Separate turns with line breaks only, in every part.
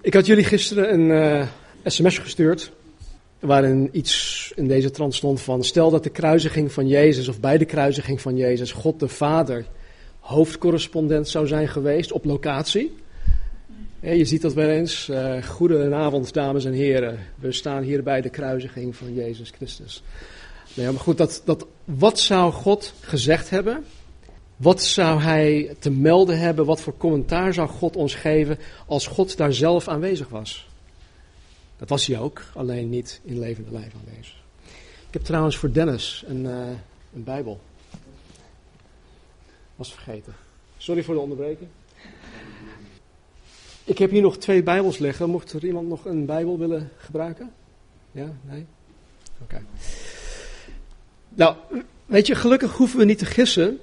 Ik had jullie gisteren een sms gestuurd. Waarin iets in deze trant stond van. Stel dat de kruisiging van Jezus, of bij de kruisiging van Jezus, God de Vader hoofdcorrespondent zou zijn geweest op locatie. je ziet dat wel eens. Uh, goedenavond, dames en heren. We staan hier bij de kruisiging van Jezus Christus. Nee, maar goed, dat, dat, wat zou God gezegd hebben? Wat zou hij te melden hebben? Wat voor commentaar zou God ons geven als God daar zelf aanwezig was? Dat was hij ook, alleen niet in levende lijf aanwezig. Ik heb trouwens voor Dennis een, uh, een Bijbel. Was vergeten. Sorry voor de onderbreking. Ik heb hier nog twee Bijbels liggen. Mocht er iemand nog een Bijbel willen gebruiken? Ja? Nee? Oké. Nou, weet je, gelukkig hoeven we niet te gissen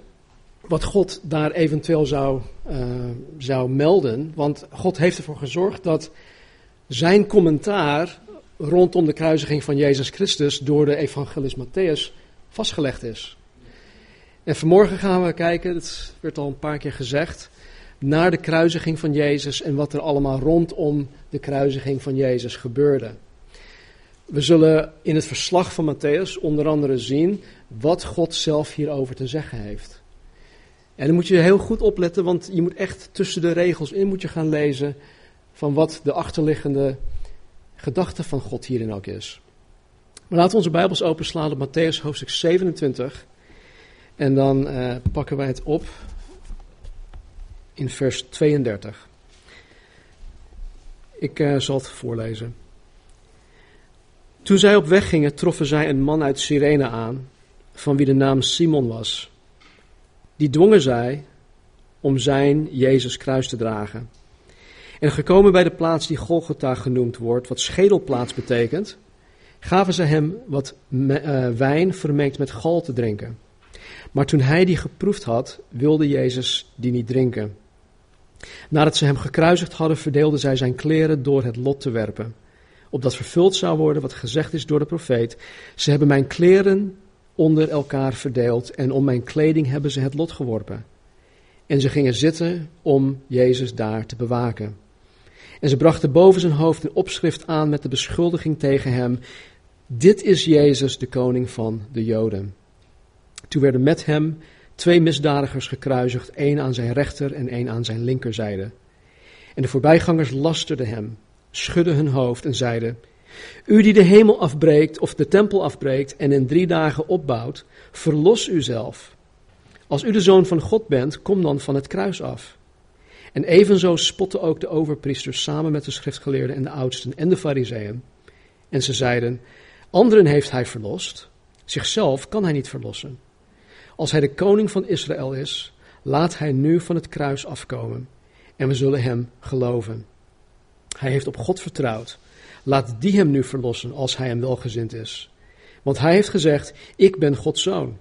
wat God daar eventueel zou, uh, zou melden. Want God heeft ervoor gezorgd dat zijn commentaar rondom de kruisiging van Jezus Christus door de evangelist Matthäus vastgelegd is. En vanmorgen gaan we kijken, dat werd al een paar keer gezegd, naar de kruisiging van Jezus en wat er allemaal rondom de kruisiging van Jezus gebeurde. We zullen in het verslag van Matthäus onder andere zien wat God zelf hierover te zeggen heeft. En dan moet je heel goed opletten, want je moet echt tussen de regels in moet je gaan lezen van wat de achterliggende gedachte van God hierin ook is. Maar laten we onze Bijbels openslaan op Matthäus hoofdstuk 27. En dan uh, pakken wij het op in vers 32. Ik uh, zal het voorlezen. Toen zij op weg gingen, troffen zij een man uit Cyrene aan, van wie de naam Simon was. Die dwongen zij om zijn Jezus kruis te dragen. En gekomen bij de plaats die Golgotha genoemd wordt, wat schedelplaats betekent, gaven ze hem wat uh, wijn vermengd met gal te drinken. Maar toen hij die geproefd had, wilde Jezus die niet drinken. Nadat ze hem gekruisigd hadden, verdeelden zij zijn kleren door het lot te werpen. Opdat vervuld zou worden wat gezegd is door de profeet. Ze hebben mijn kleren onder elkaar verdeeld en om mijn kleding hebben ze het lot geworpen. En ze gingen zitten om Jezus daar te bewaken. En ze brachten boven zijn hoofd een opschrift aan met de beschuldiging tegen hem: Dit is Jezus, de koning van de Joden. Toen werden met hem twee misdadigers gekruisigd, één aan zijn rechter en één aan zijn linkerzijde. En de voorbijgangers lasterden hem, schudden hun hoofd en zeiden: U die de hemel afbreekt of de tempel afbreekt en in drie dagen opbouwt, verlos uzelf. Als u de zoon van God bent, kom dan van het kruis af. En evenzo spotten ook de overpriesters samen met de schriftgeleerden en de oudsten en de fariseeën. En ze zeiden, anderen heeft hij verlost, zichzelf kan hij niet verlossen. Als hij de koning van Israël is, laat hij nu van het kruis afkomen en we zullen hem geloven. Hij heeft op God vertrouwd. Laat die hem nu verlossen als hij hem welgezind is. Want hij heeft gezegd, ik ben Gods zoon.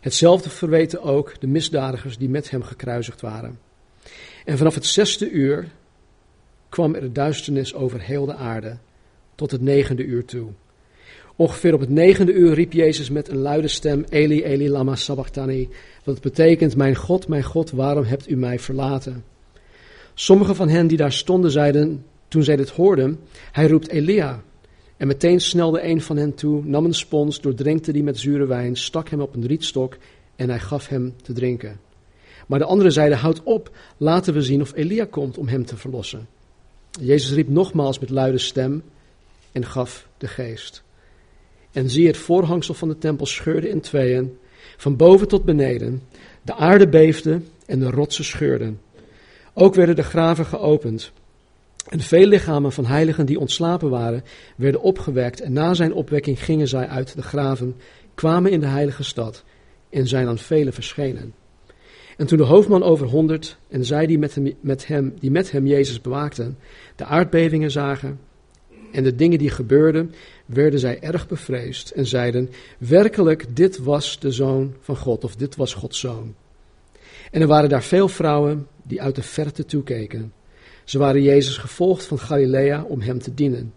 Hetzelfde verweten ook de misdadigers die met hem gekruisigd waren. En vanaf het zesde uur kwam er duisternis over heel de aarde, tot het negende uur toe. Ongeveer op het negende uur riep Jezus met een luide stem, Eli, Eli, lama sabachthani, wat betekent, mijn God, mijn God, waarom hebt u mij verlaten? Sommigen van hen die daar stonden zeiden, toen zij dit hoorden, hij roept Elia. En meteen snelde een van hen toe, nam een spons, doordrenkte die met zure wijn, stak hem op een rietstok en hij gaf hem te drinken. Maar de anderen zeiden, houd op, laten we zien of Elia komt om hem te verlossen. Jezus riep nogmaals met luide stem en gaf de geest. En zie, het voorhangsel van de tempel scheurde in tweeën, van boven tot beneden. De aarde beefde en de rotsen scheurden. Ook werden de graven geopend. En veel lichamen van heiligen die ontslapen waren, werden opgewekt. En na zijn opwekking gingen zij uit de graven, kwamen in de heilige stad en zijn aan velen verschenen. En toen de hoofdman over honderd en zij die met hem, met hem, die met hem Jezus bewaakten, de aardbevingen zagen en de dingen die gebeurden, werden zij erg bevreesd en zeiden, werkelijk, dit was de zoon van God, of dit was Gods zoon. En er waren daar veel vrouwen die uit de verte toekeken. Ze waren Jezus gevolgd van Galilea om hem te dienen.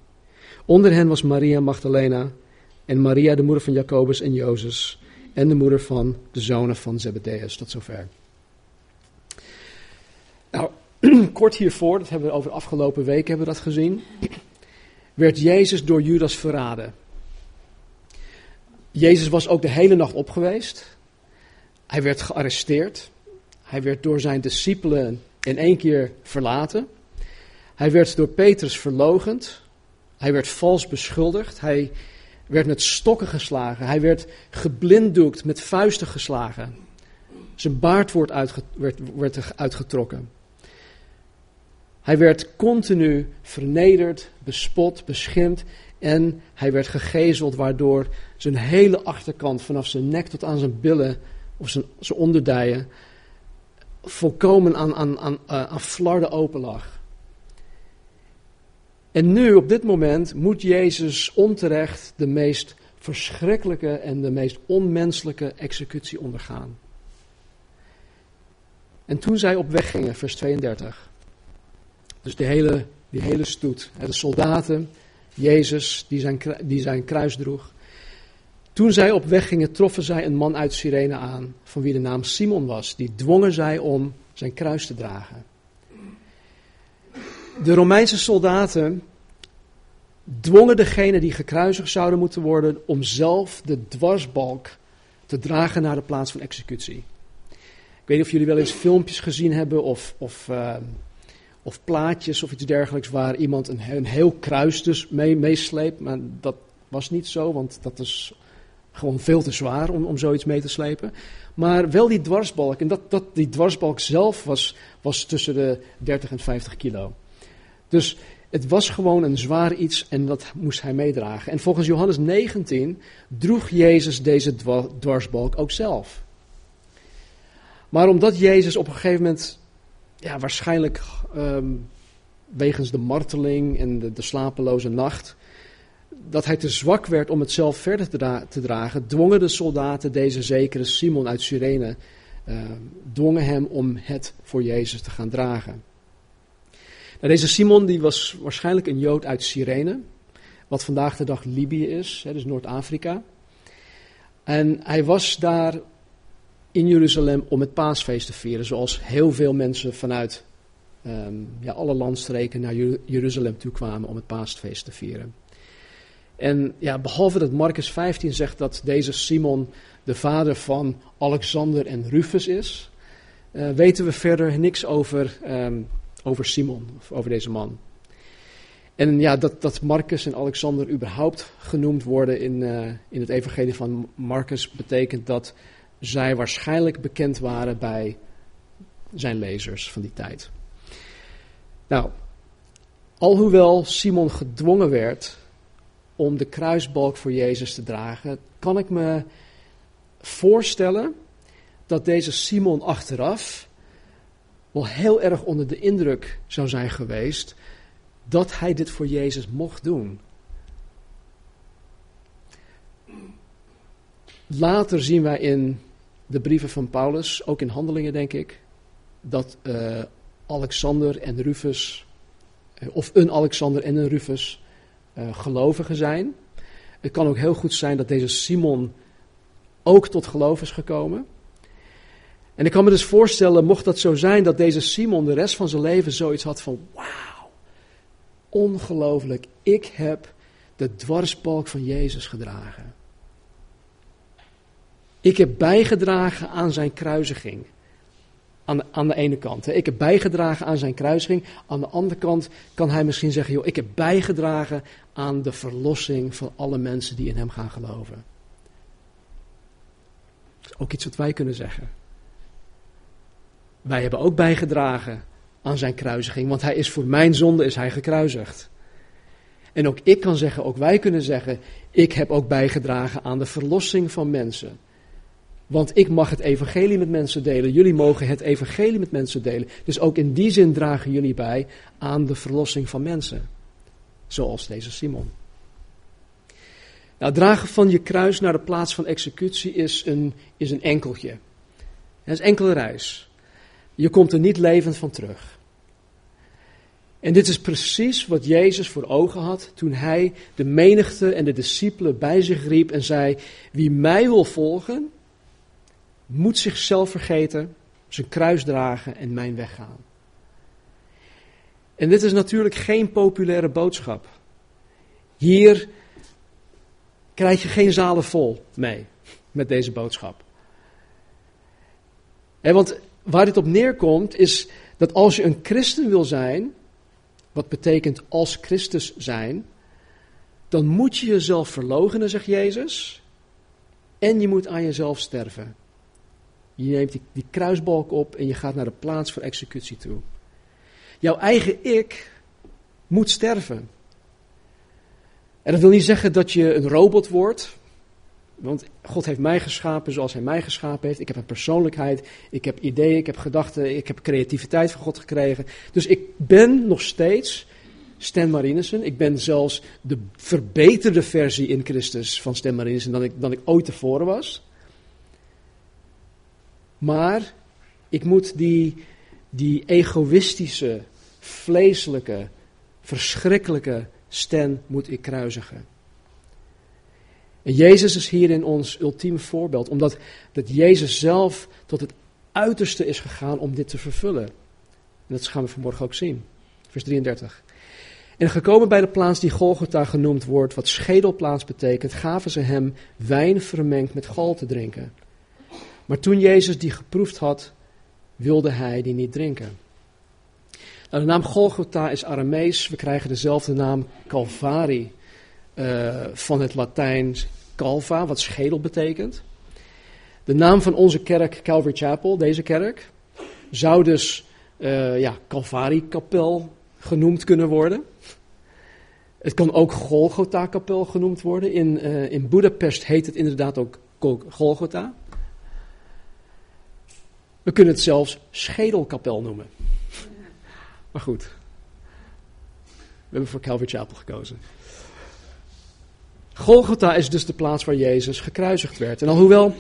Onder hen was Maria Magdalena en Maria, de moeder van Jacobus en Jozef, en de moeder van de zonen van Zebedeus. Tot zover. Nou, kort hiervoor, dat hebben we over de afgelopen weken hebben we dat gezien, werd Jezus door Judas verraden. Jezus was ook de hele nacht op geweest. Hij werd gearresteerd. Hij werd door zijn discipelen in één keer verlaten. Hij werd door Petrus verlogend. Hij werd vals beschuldigd. Hij werd met stokken geslagen. Hij werd geblinddoekt, met vuisten geslagen. Zijn baard wordt werd, uitgetrokken. Hij werd continu vernederd, bespot, beschimd en hij werd gegezeld, waardoor zijn hele achterkant, vanaf zijn nek tot aan zijn billen of zijn, zijn onderdijen, volkomen aan, aan, aan, uh, aan flarden open lag. En nu, op dit moment, moet Jezus onterecht de meest verschrikkelijke en de meest onmenselijke executie ondergaan. En toen zij op weg gingen, vers 32. Dus die hele, die hele stoet, de soldaten, Jezus die zijn, die zijn kruis droeg. Toen zij op weg gingen, troffen zij een man uit Cyrene aan, van wie de naam Simon was. Die dwongen zij om zijn kruis te dragen. De Romeinse soldaten dwongen degene die gekruisigd zouden moeten worden om zelf de dwarsbalk te dragen naar de plaats van executie. Ik weet niet of jullie wel eens filmpjes gezien hebben of, of, uh, of plaatjes of iets dergelijks waar iemand een, een heel kruis dus mee, meesleept. Maar dat was niet zo, want dat is gewoon veel te zwaar om, om zoiets mee te slepen. Maar wel die dwarsbalk. En dat, dat, die dwarsbalk zelf was, was tussen de 30 en 50 kilo. Dus het was gewoon een zwaar iets en dat moest hij meedragen. En volgens Johannes 19 droeg Jezus deze dwarsbalk ook zelf. Maar omdat Jezus op een gegeven moment, ja, waarschijnlijk um, wegens de marteling en de, de, slapeloze nacht, dat hij te zwak werd om het zelf verder te, te dragen, dwongen de soldaten deze zekere Simon uit Cyrene, uh, dwongen hem om het voor Jezus te gaan dragen. Nou, deze Simon die was waarschijnlijk een Jood uit Cyrene, wat vandaag de dag Libië is, hè, dus Noord-Afrika. En hij was daar in Jeruzalem om het paasfeest te vieren, zoals heel veel mensen vanuit um, ja, alle landstreken naar Jeruzalem toe kwamen om het paasfeest te vieren. En ja, behalve dat Marcus 15 zegt dat deze Simon de vader van Alexander en Rufus is, uh, weten we verder niks over, um, over Simon, of over deze man. En ja, dat, dat Marcus en Alexander überhaupt genoemd worden in, uh, in het evangelie van Marcus betekent dat zij waarschijnlijk bekend waren bij zijn lezers van die tijd. Nou, alhoewel Simon gedwongen werd om de kruisbalk voor Jezus te dragen, kan ik me voorstellen dat deze Simon achteraf wel heel erg onder de indruk zou zijn geweest dat hij dit voor Jezus mocht doen. Later zien wij in de brieven van Paulus, ook in handelingen denk ik, dat uh, Alexander en Rufus, uh, of een Alexander en een Rufus, uh, gelovigen zijn. Het kan ook heel goed zijn dat deze Simon ook tot geloof is gekomen. En ik kan me dus voorstellen, mocht dat zo zijn, dat deze Simon de rest van zijn leven zoiets had van: wauw, ongelooflijk, ik heb de dwarsbalk van Jezus gedragen. Ik heb bijgedragen aan zijn kruisiging. Aan de, aan de ene kant. Ik heb bijgedragen aan zijn kruisiging. Aan de andere kant kan hij misschien zeggen: joh, ik heb bijgedragen aan de verlossing van alle mensen die in hem gaan geloven. Dat is ook iets wat wij kunnen zeggen. Wij hebben ook bijgedragen aan zijn kruisiging, want hij is voor mijn zonde is hij gekruisigd. En ook ik kan zeggen, ook wij kunnen zeggen, ik heb ook bijgedragen aan de verlossing van mensen. Want ik mag het evangelie met mensen delen. Jullie mogen het evangelie met mensen delen. Dus ook in die zin dragen jullie bij aan de verlossing van mensen. Zoals deze Simon. Nou, dragen van je kruis naar de plaats van executie is een, is een enkeltje. Het is enkele reis. Je komt er niet levend van terug. En dit is precies wat Jezus voor ogen had toen hij de menigte en de discipelen bij zich riep en zei: Wie mij wil volgen, moet zichzelf vergeten, zijn kruis dragen en mijn weg gaan. En dit is natuurlijk geen populaire boodschap. Hier krijg je geen zalen vol mee met deze boodschap. Want waar dit op neerkomt is dat als je een christen wil zijn, wat betekent als Christus zijn, dan moet je jezelf verloochenen, zegt Jezus, en je moet aan jezelf sterven. Je neemt die, die kruisbalk op en je gaat naar de plaats voor executie toe. Jouw eigen ik moet sterven. En dat wil niet zeggen dat je een robot wordt. Want God heeft mij geschapen zoals Hij mij geschapen heeft. Ik heb een persoonlijkheid, ik heb ideeën, ik heb gedachten, ik heb creativiteit van God gekregen. Dus ik ben nog steeds Stan Marinissen. Ik ben zelfs de verbeterde versie in Christus van Stan Marinissen dan ik, dan ik ooit tevoren was. Maar ik moet die, die egoïstische, vleeselijke, verschrikkelijke Stan moet ik kruisigen. En Jezus is hierin ons ultieme voorbeeld, omdat dat Jezus zelf tot het uiterste is gegaan om dit te vervullen. En dat gaan we vanmorgen ook zien. Vers 33. En gekomen bij de plaats die Golgotha genoemd wordt, wat schedelplaats betekent, gaven ze hem wijn vermengd met gal te drinken. Maar toen Jezus die geproefd had, wilde hij die niet drinken. Nou, de naam Golgotha is Aramees. We krijgen dezelfde naam Calvari uh, van het Latijns Calva, wat schedel betekent. De naam van onze kerk, Calvary Chapel, deze kerk, zou dus uh, ja, Calvari-kapel genoemd kunnen worden. Het kan ook Golgotha-kapel genoemd worden. In, uh, in Budapest heet het inderdaad ook Golgotha. We kunnen het zelfs schedelkapel noemen. Maar goed, we hebben voor Calvary Chapel gekozen. Golgotha is dus de plaats waar Jezus gekruisigd werd. En alhoewel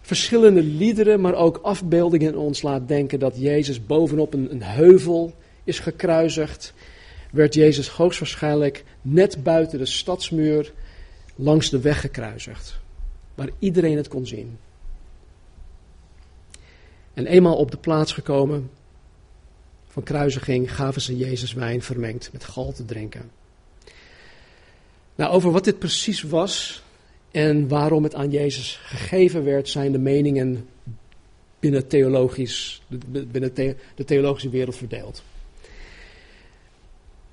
verschillende liederen, maar ook afbeeldingen ons laat denken dat Jezus bovenop een, een heuvel is gekruisigd, werd Jezus hoogstwaarschijnlijk net buiten de stadsmuur langs de weg gekruisigd, waar iedereen het kon zien. En eenmaal op de plaats gekomen van kruisiging gaven ze Jezus wijn vermengd met gal te drinken. Nou, over wat dit precies was en waarom het aan Jezus gegeven werd, zijn de meningen binnen, theologisch, binnen de theologische wereld verdeeld.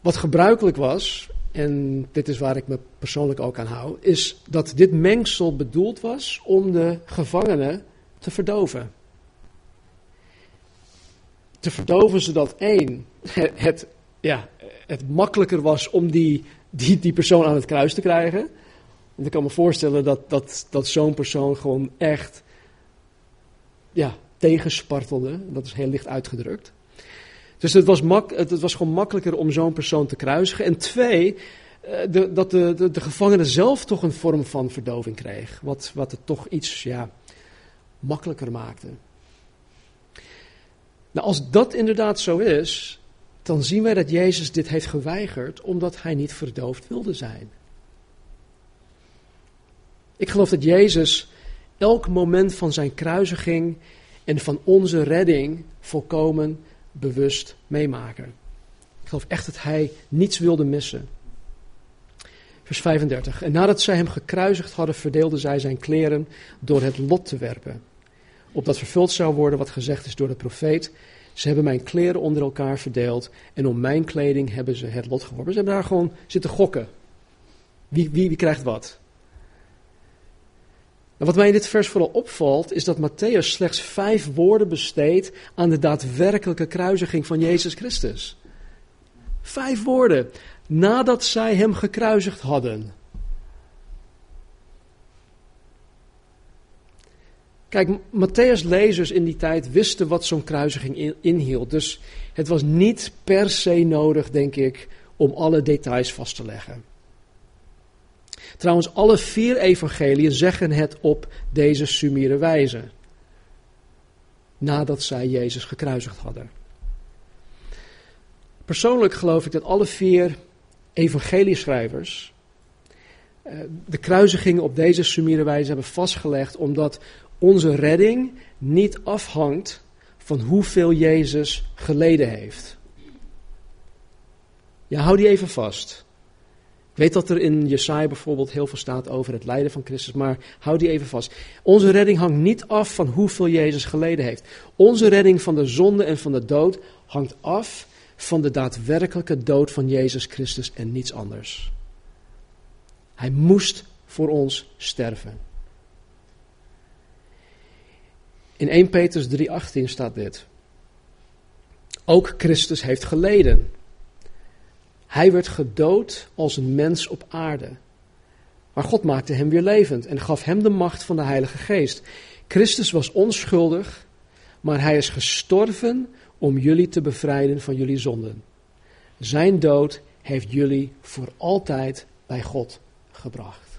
Wat gebruikelijk was, en dit is waar ik me persoonlijk ook aan hou, is dat dit mengsel bedoeld was om de gevangenen te verdoven. Te verdoven zodat één, het, ja, het makkelijker was om die die, die persoon aan het kruis te krijgen. Want ik kan me voorstellen dat, dat, dat zo'n persoon gewoon echt ja, tegenspartelde. Dat is heel licht uitgedrukt. Dus het was, mak, het was gewoon makkelijker om zo'n persoon te kruisigen. En twee, eh, de, dat de, de, de, gevangene zelf toch een vorm van verdoving kreeg. Wat, wat het toch iets ja, makkelijker maakte. Nou, als dat inderdaad zo is, dan zien wij dat Jezus dit heeft geweigerd omdat hij niet verdoofd wilde zijn. Ik geloof dat Jezus elk moment van zijn kruisiging en van onze redding volkomen bewust meemaken. Ik geloof echt dat hij niets wilde missen. Vers 35. En nadat zij hem gekruisigd hadden, verdeelden zij zijn kleren door het lot te werpen. Opdat vervuld zou worden wat gezegd is door de profeet. Ze hebben mijn kleren onder elkaar verdeeld en om mijn kleding hebben ze het lot geworpen. Ze hebben daar gewoon zitten gokken. Wie, wie, wie krijgt wat? En wat mij in dit vers vooral opvalt, is dat Matthäus slechts vijf woorden besteedt aan de daadwerkelijke kruisiging van Jezus Christus. Vijf woorden. Nadat zij hem gekruisigd hadden. Kijk, Matthäus-lezers in die tijd wisten wat zo'n kruisiging inhield. Dus het was niet per se nodig, denk ik, om alle details vast te leggen. Trouwens, alle vier evangeliën zeggen het op deze sumiere wijze. Nadat zij Jezus gekruisigd hadden. Persoonlijk geloof ik dat alle vier evangelieschrijvers eh, de kruisiging op deze sumiere wijze hebben vastgelegd, omdat onze redding niet afhangt van hoeveel Jezus geleden heeft. Ja, hou die even vast. Ik weet dat er in Jesaja bijvoorbeeld heel veel staat over het lijden van Christus, maar hou die even vast. Onze redding hangt niet af van hoeveel Jezus geleden heeft. Onze redding van de zonde en van de dood hangt af van de daadwerkelijke dood van Jezus Christus en niets anders. Hij moest voor ons sterven. In 1 Petrus 3:18 staat dit. Ook Christus heeft geleden. Hij werd gedood als een mens op aarde. Maar God maakte hem weer levend en gaf hem de macht van de Heilige Geest. Christus was onschuldig, maar hij is gestorven om jullie te bevrijden van jullie zonden. Zijn dood heeft jullie voor altijd bij God gebracht.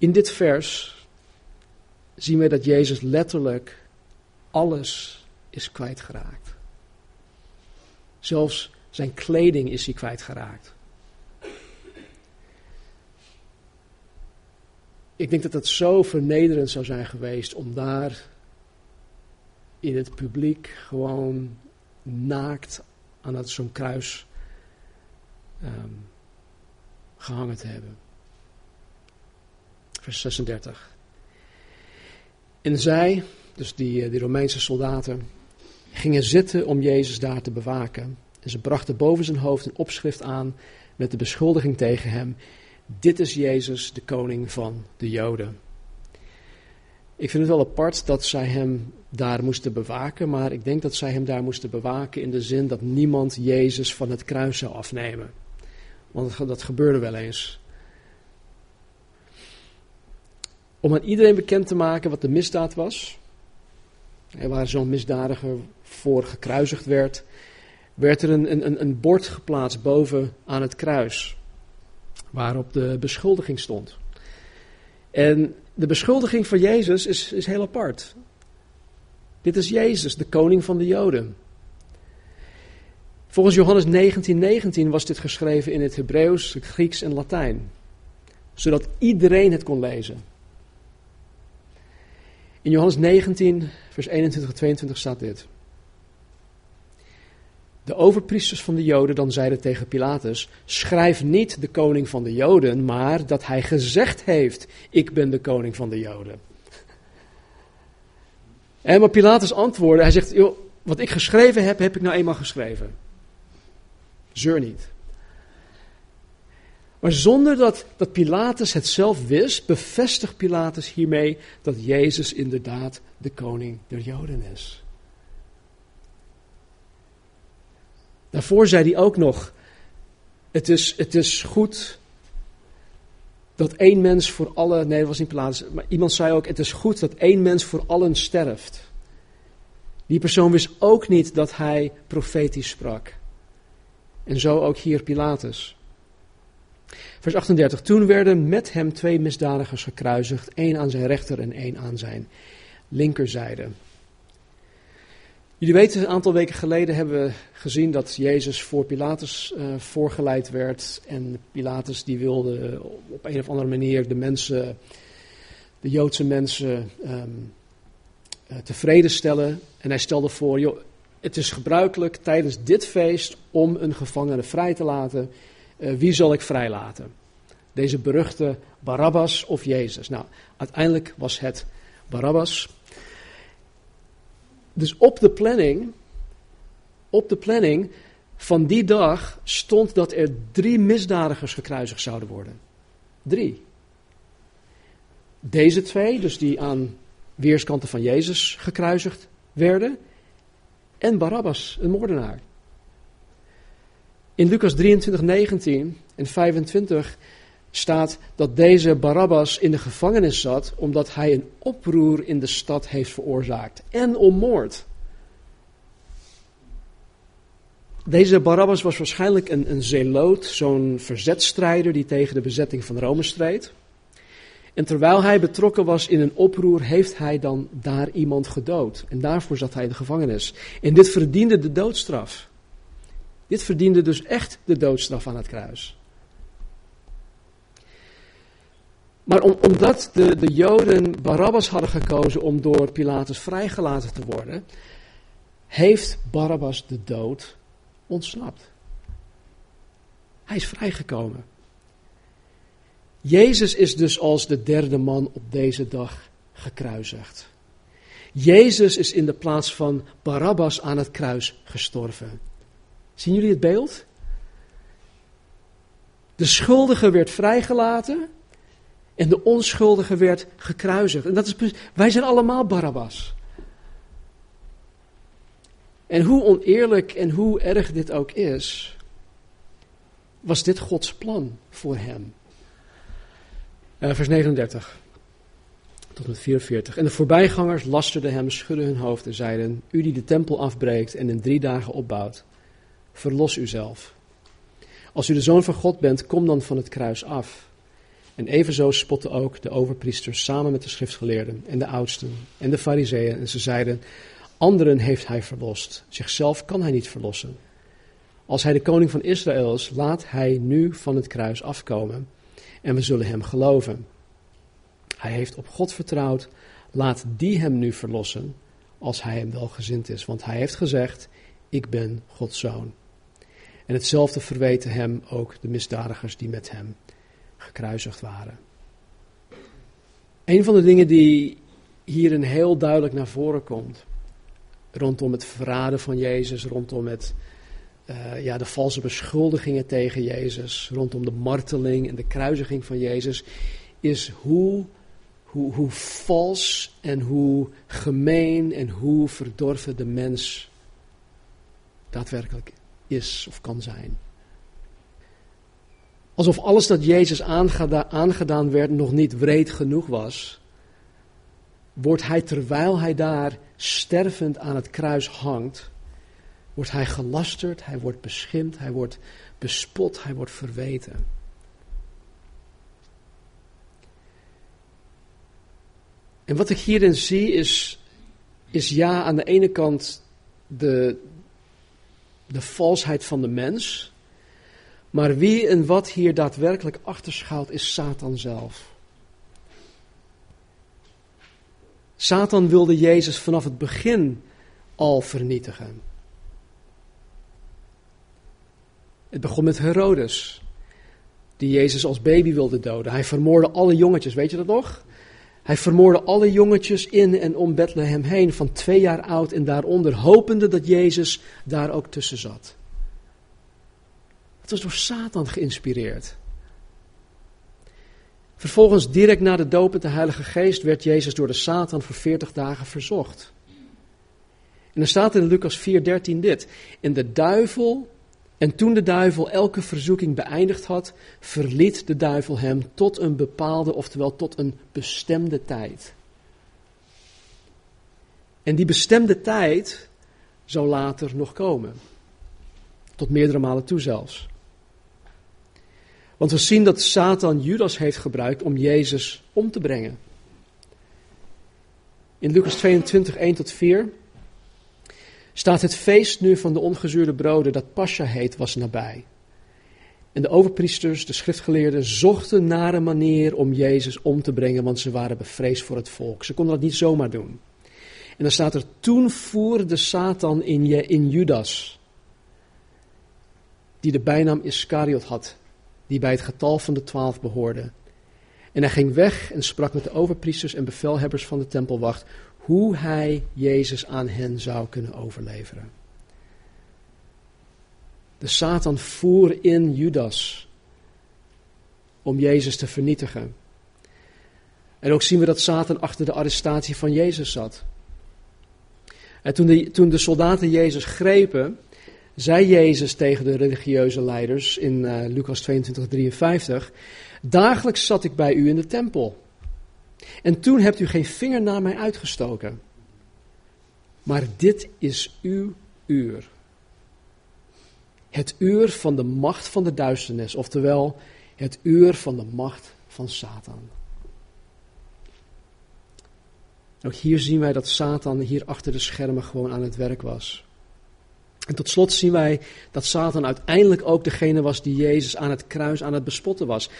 In dit vers zien we dat Jezus letterlijk alles is kwijtgeraakt. Zelfs zijn kleding is hij kwijtgeraakt. Ik denk dat het zo vernederend zou zijn geweest om daar in het publiek gewoon naakt aan zo'n kruis um, gehangen te hebben. Vers 36. En zij, dus die, eh, die Romeinse soldaten, gingen zitten om Jezus daar te bewaken. En ze brachten boven zijn hoofd een opschrift aan met de beschuldiging tegen hem: Dit is Jezus, de koning van de Joden. Ik vind het wel apart dat zij hem daar moesten bewaken, maar ik denk dat zij hem daar moesten bewaken in de zin dat niemand Jezus van het kruis zou afnemen. Want dat gebeurde wel eens. Om aan iedereen bekend te maken wat de misdaad was, waar zo'n misdadiger voor gekruisigd werd, werd er een, een, een bord geplaatst boven aan het kruis, waarop de beschuldiging stond. En de beschuldiging van Jezus is, is heel apart. Dit is Jezus, de koning van de Joden. Volgens Johannes 19:19 19 was dit geschreven in het Hebreeuws, Grieks en Latijn, zodat iedereen het kon lezen. In Johannes 19, vers 21 en 22 staat dit. De overpriesters van de Joden dan zeiden tegen Pilatus: Schrijf niet de koning van de Joden, maar dat hij gezegd heeft: Ik ben de koning van de Joden. En maar Pilatus antwoordde: Hij zegt: Wat ik geschreven heb, heb ik nou eenmaal geschreven. Zeur niet. Maar zonder dat, dat Pilatus het zelf wist, bevestigt Pilatus hiermee dat Jezus inderdaad de koning der Joden is. Daarvoor zei hij ook nog: het is, het is goed dat één mens voor alle. Nee, dat was niet Pilatus. Maar iemand zei ook: het is goed dat één mens voor allen sterft. Die persoon wist ook niet dat hij profetisch sprak. En zo ook hier Pilatus. Vers 38. Toen werden met hem twee misdadigers gekruisigd, één aan zijn rechter en één aan zijn linkerzijde. Jullie weten, een aantal weken geleden hebben we gezien dat Jezus voor Pilatus uh, voorgeleid werd. En Pilatus die wilde op een of andere manier de mensen, de Joodse mensen, um, uh, tevreden stellen. En hij stelde voor, joh, het is gebruikelijk tijdens dit feest om een gevangene vrij te laten. Uh, wie zal ik vrijlaten? Deze beruchte Barabbas of Jezus? Nou, uiteindelijk was het Barabbas. Dus op de planning, op de planning van die dag stond dat er drie misdadigers gekruisigd zouden worden. Drie. Deze twee, dus die aan weerskanten van Jezus gekruisigd werden, en Barabbas, een moordenaar. In Lucas 23, 19 en 25 staat dat deze Barabbas in de gevangenis zat omdat hij een oproer in de stad heeft veroorzaakt en om moord. Deze Barabbas was waarschijnlijk een, een zeeloot, zo'n verzetstrijder die tegen de bezetting van Rome streed. En terwijl hij betrokken was in een oproer, heeft hij dan daar iemand gedood. En daarvoor zat hij in de gevangenis. En dit verdiende de doodstraf. Dit verdiende dus echt de doodstraf aan het kruis. Maar omdat de, de Joden Barabbas hadden gekozen om door Pilatus vrijgelaten te worden, heeft Barabbas de dood ontsnapt. Hij is vrijgekomen. Jezus is dus als de derde man op deze dag gekruisigd. Jezus is in de plaats van Barabbas aan het kruis gestorven. Zien jullie het beeld? De schuldige werd vrijgelaten en de onschuldige werd gekruisigd. En dat is, wij zijn allemaal Barabbas. En hoe oneerlijk en hoe erg dit ook is, was dit Gods plan voor hem. Uh, vers 39 tot met 44. En de voorbijgangers lasterden hem, schudden hun hoofd en zeiden: U die de tempel afbreekt en in drie dagen opbouwt, verlos uzelf. Als u de zoon van God bent, kom dan van het kruis af. En evenzo spotten ook de overpriesters samen met de schriftgeleerden en de oudsten en de fariseeën. En ze zeiden, anderen heeft hij verlost, zichzelf kan hij niet verlossen. Als hij de koning van Israël is, laat hij nu van het kruis afkomen en we zullen hem geloven. Hij heeft op God vertrouwd, laat die hem nu verlossen als hij hem welgezind is. Want hij heeft gezegd, ik ben Gods zoon. En hetzelfde verweten hem ook de misdadigers die met hem gekruisigd waren. Een van de dingen die hierin heel duidelijk naar voren komt, rondom het verraden van Jezus, rondom het, uh, ja, de valse beschuldigingen tegen Jezus, rondom de marteling en de kruisiging van Jezus, is hoe, hoe, hoe vals en hoe gemeen en hoe verdorven de mens daadwerkelijk is of kan zijn. Alsof alles dat Jezus aangedaan werd nog niet wreed genoeg was, wordt hij terwijl hij daar stervend aan het kruis hangt, wordt hij gelasterd, hij wordt beschimd, hij wordt bespot, hij wordt verweten. En wat ik hierin zie is, is ja, aan de ene kant de, de valsheid van de mens. Maar wie en wat hier daadwerkelijk achter schuilt, is Satan zelf. Satan wilde Jezus vanaf het begin al vernietigen. Het begon met Herodes, die Jezus als baby wilde doden. Hij vermoorde alle jongetjes, weet je dat nog? Hij vermoorde alle jongetjes in en om Bethlehem heen, van twee jaar oud en daaronder, hopende dat Jezus daar ook tussen zat. Het was door Satan geïnspireerd. Vervolgens, direct na de doop met de Heilige Geest, werd Jezus door de Satan voor 40 dagen verzocht. En er staat in Lucas 4:13 dit: En de duivel en toen de duivel elke verzoeking beëindigd had, verliet de duivel hem tot een bepaalde, oftewel tot een bestemde tijd. En die bestemde tijd zou later nog komen. Tot meerdere malen toe zelfs. Want we zien dat Satan Judas heeft gebruikt om Jezus om te brengen. In Lucas 22, 1 tot 4 staat het feest nu van de ongezuurde broden, dat Pascha heet, was nabij. En de overpriesters, de schriftgeleerden, zochten naar een manier om Jezus om te brengen, want ze waren bevreesd voor het volk. Ze konden dat niet zomaar doen. En dan staat er, toen voerde Satan in, je, in Judas, die de bijnaam Iscariot had, die bij het getal van de twaalf behoorde. En hij ging weg en sprak met de overpriesters en bevelhebbers van de tempelwacht hoe hij Jezus aan hen zou kunnen overleveren. De Satan voer in Judas om Jezus te vernietigen. En ook zien we dat Satan achter de arrestatie van Jezus zat. En toen de, toen de soldaten Jezus grepen, zei Jezus tegen de religieuze leiders in uh, Lucas 22, 53, dagelijks zat ik bij u in de tempel en toen hebt u geen vinger naar mij uitgestoken. Maar dit is uw uur. Het uur van de macht van de duisternis, oftewel het uur van de macht van Satan. Ook hier zien wij dat Satan hier achter de schermen gewoon aan het werk was. En tot slot zien wij dat Satan uiteindelijk ook degene was die Jezus aan het kruis aan het bespotten was.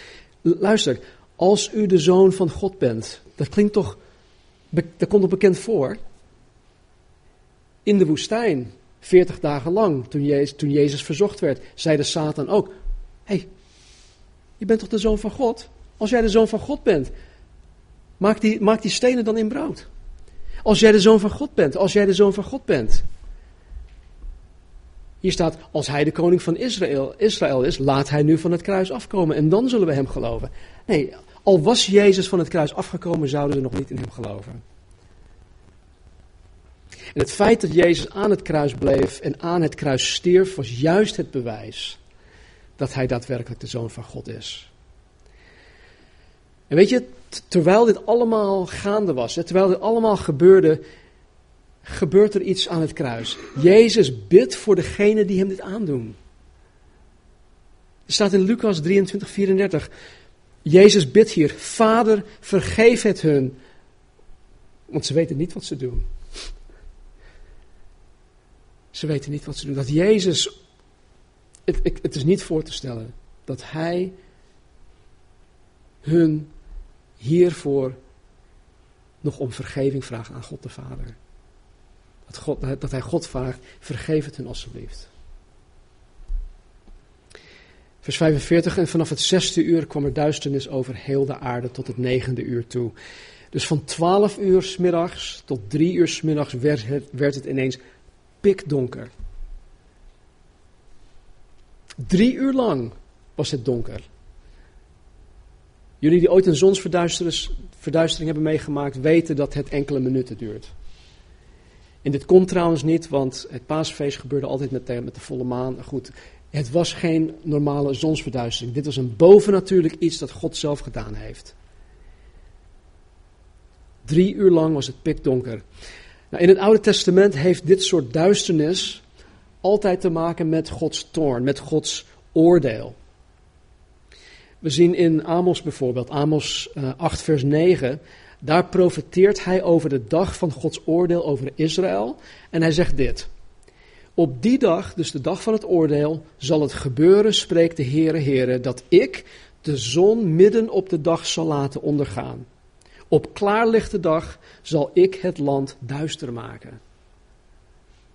Luister, als u de zoon van God bent. Dat klinkt toch, dat komt toch bekend voor? In de woestijn, 40 dagen lang, toen Jezus, toen Jezus verzocht werd, zei de Satan ook: Hé, hey, je bent toch de zoon van God? Als jij de zoon van God bent, maak die, maak die stenen dan in brood. Als jij de zoon van God bent, als jij de zoon van God bent. Hier staat, als hij de koning van Israël, Israël is, laat hij nu van het kruis afkomen en dan zullen we hem geloven. Nee, al was Jezus van het kruis afgekomen, zouden ze nog niet in hem geloven. En het feit dat Jezus aan het kruis bleef en aan het kruis stierf, was juist het bewijs dat hij daadwerkelijk de zoon van God is. En weet je, terwijl dit allemaal gaande was, terwijl dit allemaal gebeurde, gebeurt er iets aan het kruis. Jezus bidt voor degene die hem dit aandoen. Er staat in Lucas 23, 34. Jezus bidt hier, Vader, vergeef het hun, want ze weten niet wat ze doen. Ze weten niet wat ze doen. Dat Jezus, het, is niet voor te stellen, dat Hij hun hiervoor nog om vergeving vraagt aan God de Vader. Dat, God, dat hij God vraagt, vergeef het hun alstublieft. Vers 45, en vanaf het zesde uur kwam er duisternis over heel de aarde tot het negende uur toe. Dus van twaalf uur s middags tot drie uur s werd het, werd het ineens pikdonker. Drie uur lang was het donker. Jullie die ooit een zonsverduistering hebben meegemaakt, weten dat het enkele minuten duurt. En dit komt trouwens niet, want het paasfeest gebeurde altijd met de, met de volle maan. Goed, het was geen normale zonsverduistering. Dit was een bovennatuurlijk iets dat God zelf gedaan heeft. Drie uur lang was het pikdonker. Nou, in het Oude Testament heeft dit soort duisternis altijd te maken met Gods toorn, met Gods oordeel. We zien in Amos bijvoorbeeld, Amos 8 eh, vers 9, daar profeteert hij over de dag van Gods oordeel over Israël. En hij zegt dit. Op die dag, dus de dag van het oordeel, zal het gebeuren, spreekt de Heere Heere, dat ik de zon midden op de dag zal laten ondergaan. Op klaarlichte dag zal ik het land duister maken.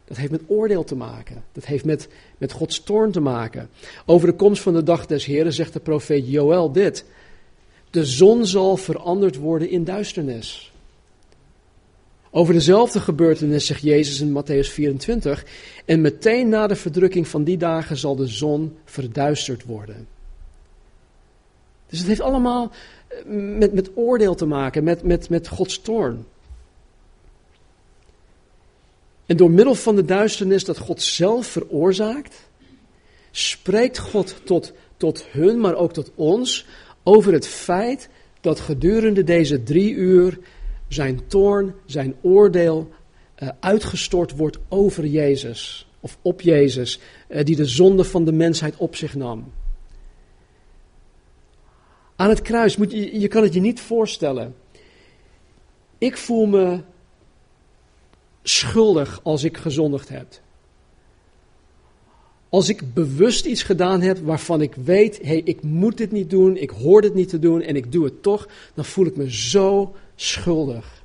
Dat heeft met oordeel te maken. Dat heeft met, met Gods toorn te maken. Over de komst van de dag des Heren zegt de profeet Joël dit. De zon zal veranderd worden in duisternis. Over dezelfde gebeurtenis zegt Jezus in Matthäus 24. En meteen na de verdrukking van die dagen zal de zon verduisterd worden. Dus het heeft allemaal eh, met, met oordeel te maken, met, met, met Gods toorn. En door middel van de duisternis dat God zelf veroorzaakt, spreekt God tot, tot hun, maar ook tot ons, over het feit dat gedurende deze drie uur zijn toorn, zijn oordeel uh, uitgestort wordt over Jezus, of op Jezus, uh, die de zonde van de mensheid op zich nam. Aan het kruis, moet je, je kan het je niet voorstellen. Ik voel me schuldig als ik gezondigd heb. Als ik bewust iets gedaan heb waarvan ik weet, hé, hey, ik moet dit niet doen, ik hoor dit niet te doen en ik doe het toch, dan voel ik me zo schuldig.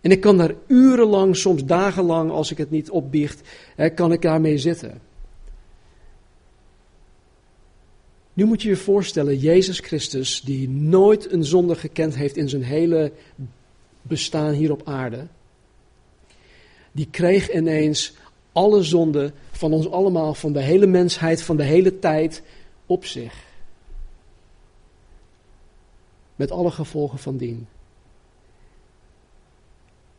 En ik kan daar urenlang, soms dagenlang, als ik het niet opbiecht, hè, kan ik daarmee zitten. Nu moet je je voorstellen, Jezus Christus, die nooit een zonde gekend heeft in zijn hele bestaan hier op aarde, die kreeg ineens alle zonden van ons allemaal, van de hele mensheid, van de hele tijd op zich. Met alle gevolgen van dien.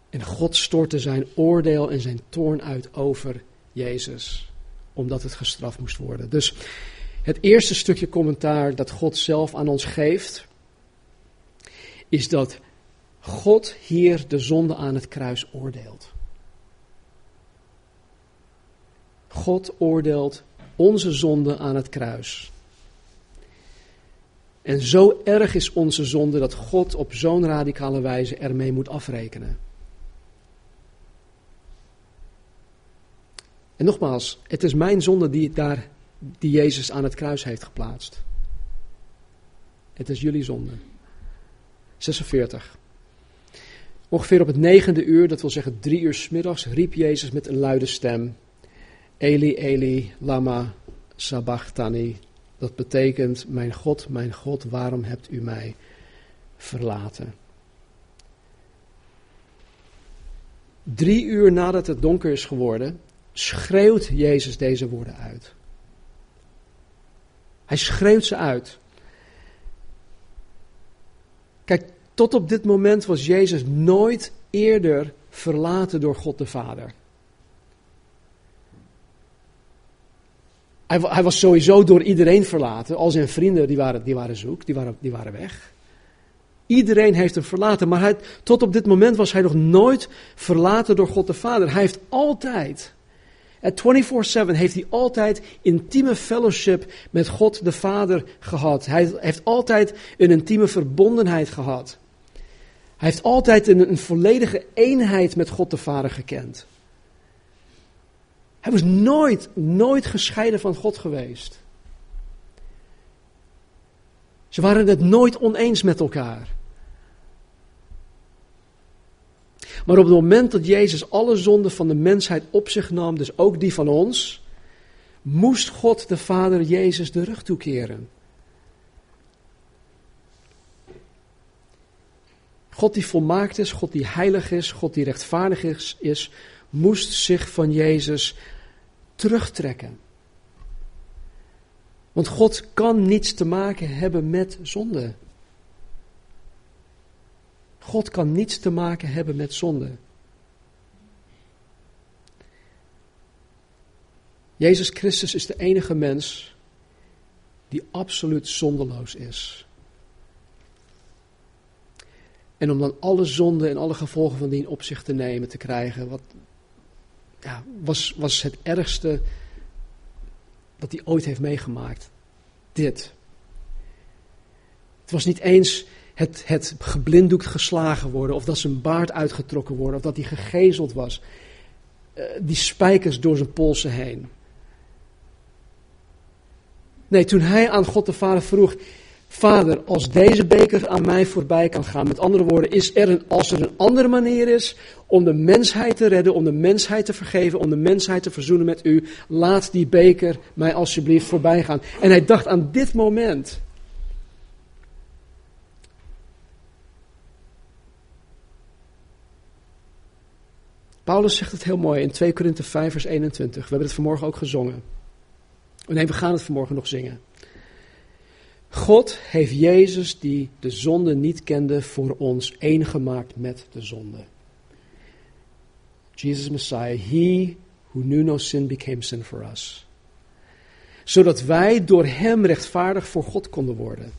En God stortte zijn oordeel en zijn toorn uit over Jezus, omdat het gestraft moest worden. Dus het eerste stukje commentaar dat God zelf aan ons geeft, is dat God hier de zonde aan het kruis oordeelt. God oordeelt onze zonde aan het kruis. En zo erg is onze zonde dat God op zo'n radicale wijze ermee moet afrekenen. En nogmaals, het is mijn zonde die, daar, die Jezus aan het kruis heeft geplaatst. Het is jullie zonde. 46. Ongeveer op het negende uur, dat wil zeggen drie uur s middags, riep Jezus met een luide stem: Eli, Eli, lama sabachthani. Dat betekent: Mijn God, mijn God, waarom hebt u mij verlaten? Drie uur nadat het donker is geworden, schreeuwt Jezus deze woorden uit. Hij schreeuwt ze uit. Kijk, tot op dit moment was Jezus nooit eerder verlaten door God de Vader. Hij, hij, was sowieso door iedereen verlaten. Al zijn vrienden die waren, die waren zoek, die waren, die waren weg. Iedereen heeft hem verlaten, maar hij, tot op dit moment was hij nog nooit verlaten door God de Vader. Hij heeft altijd, at 24-7, heeft hij altijd intieme fellowship met God de Vader gehad. Hij heeft altijd een intieme verbondenheid gehad. Hij heeft altijd een, een volledige eenheid met God de Vader gekend. Hij was nooit, nooit gescheiden van God geweest. Ze waren het nooit oneens met elkaar. Maar op het moment dat Jezus alle zonden van de mensheid op zich nam, dus ook die van ons, moest God de Vader Jezus de rug toekeren. God die volmaakt is, God die heilig is, God die rechtvaardig is, is moest zich van Jezus terugtrekken. Want God kan niets te maken hebben met zonde. God kan niets te maken hebben met zonde. Jezus Christus is de enige mens die absoluut zondeloos is. En om dan alle zonden en alle gevolgen van die op zich te nemen, te krijgen, wat, ja, was, was het ergste dat hij ooit heeft meegemaakt. Dit. Het was niet eens het, het geblinddoekt geslagen worden, of dat zijn baard uitgetrokken worden, of dat hij gegezeld was. Uh, die spijkers door zijn polsen heen. Nee, toen hij aan God de Vader vroeg: Vader, als deze beker aan mij voorbij kan gaan, met andere woorden, is er een, als er een andere manier is om de mensheid te redden, om de mensheid te vergeven, om de mensheid te verzoenen met u, laat die beker mij alsjeblieft voorbij gaan. En hij dacht aan dit moment. Paulus zegt het heel mooi in 2 Korinthe 5 vers 21. We hebben het vanmorgen ook gezongen. Nee, we gaan het vanmorgen nog zingen. God heeft Jezus, die de zonde niet kende, voor ons één gemaakt met de zonde. Jesus Messiah, he who knew no sin became sin for us. Zodat wij door hem rechtvaardig voor God konden worden.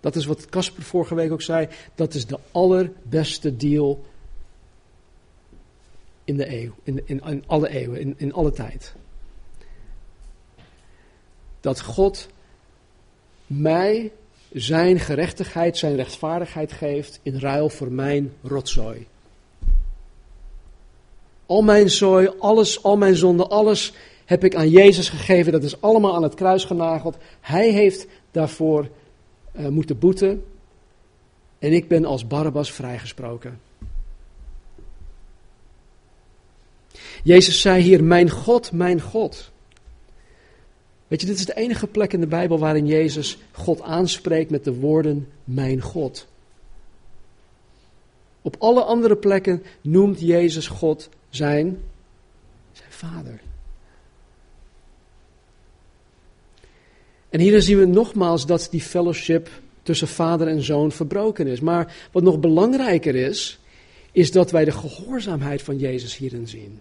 Dat is wat Casper vorige week ook zei. Dat is de allerbeste deal in de eeuw, in, in, in alle eeuwen, in, in alle tijd dat God mij zijn gerechtigheid, zijn rechtvaardigheid geeft in ruil voor mijn rotzooi. Al mijn zooi, alles, al mijn zonde, alles heb ik aan Jezus gegeven. Dat is allemaal aan het kruis genageld. Hij heeft daarvoor uh, moeten boeten. En ik ben als Barabbas vrijgesproken. Jezus zei hier: Mijn God, mijn God. Weet je, dit is de enige plek in de Bijbel waarin Jezus God aanspreekt met de woorden Mijn God. Op alle andere plekken noemt Jezus God zijn, zijn Vader. En hier zien we nogmaals dat die fellowship tussen vader en zoon verbroken is. Maar wat nog belangrijker is, is dat wij de gehoorzaamheid van Jezus hierin zien.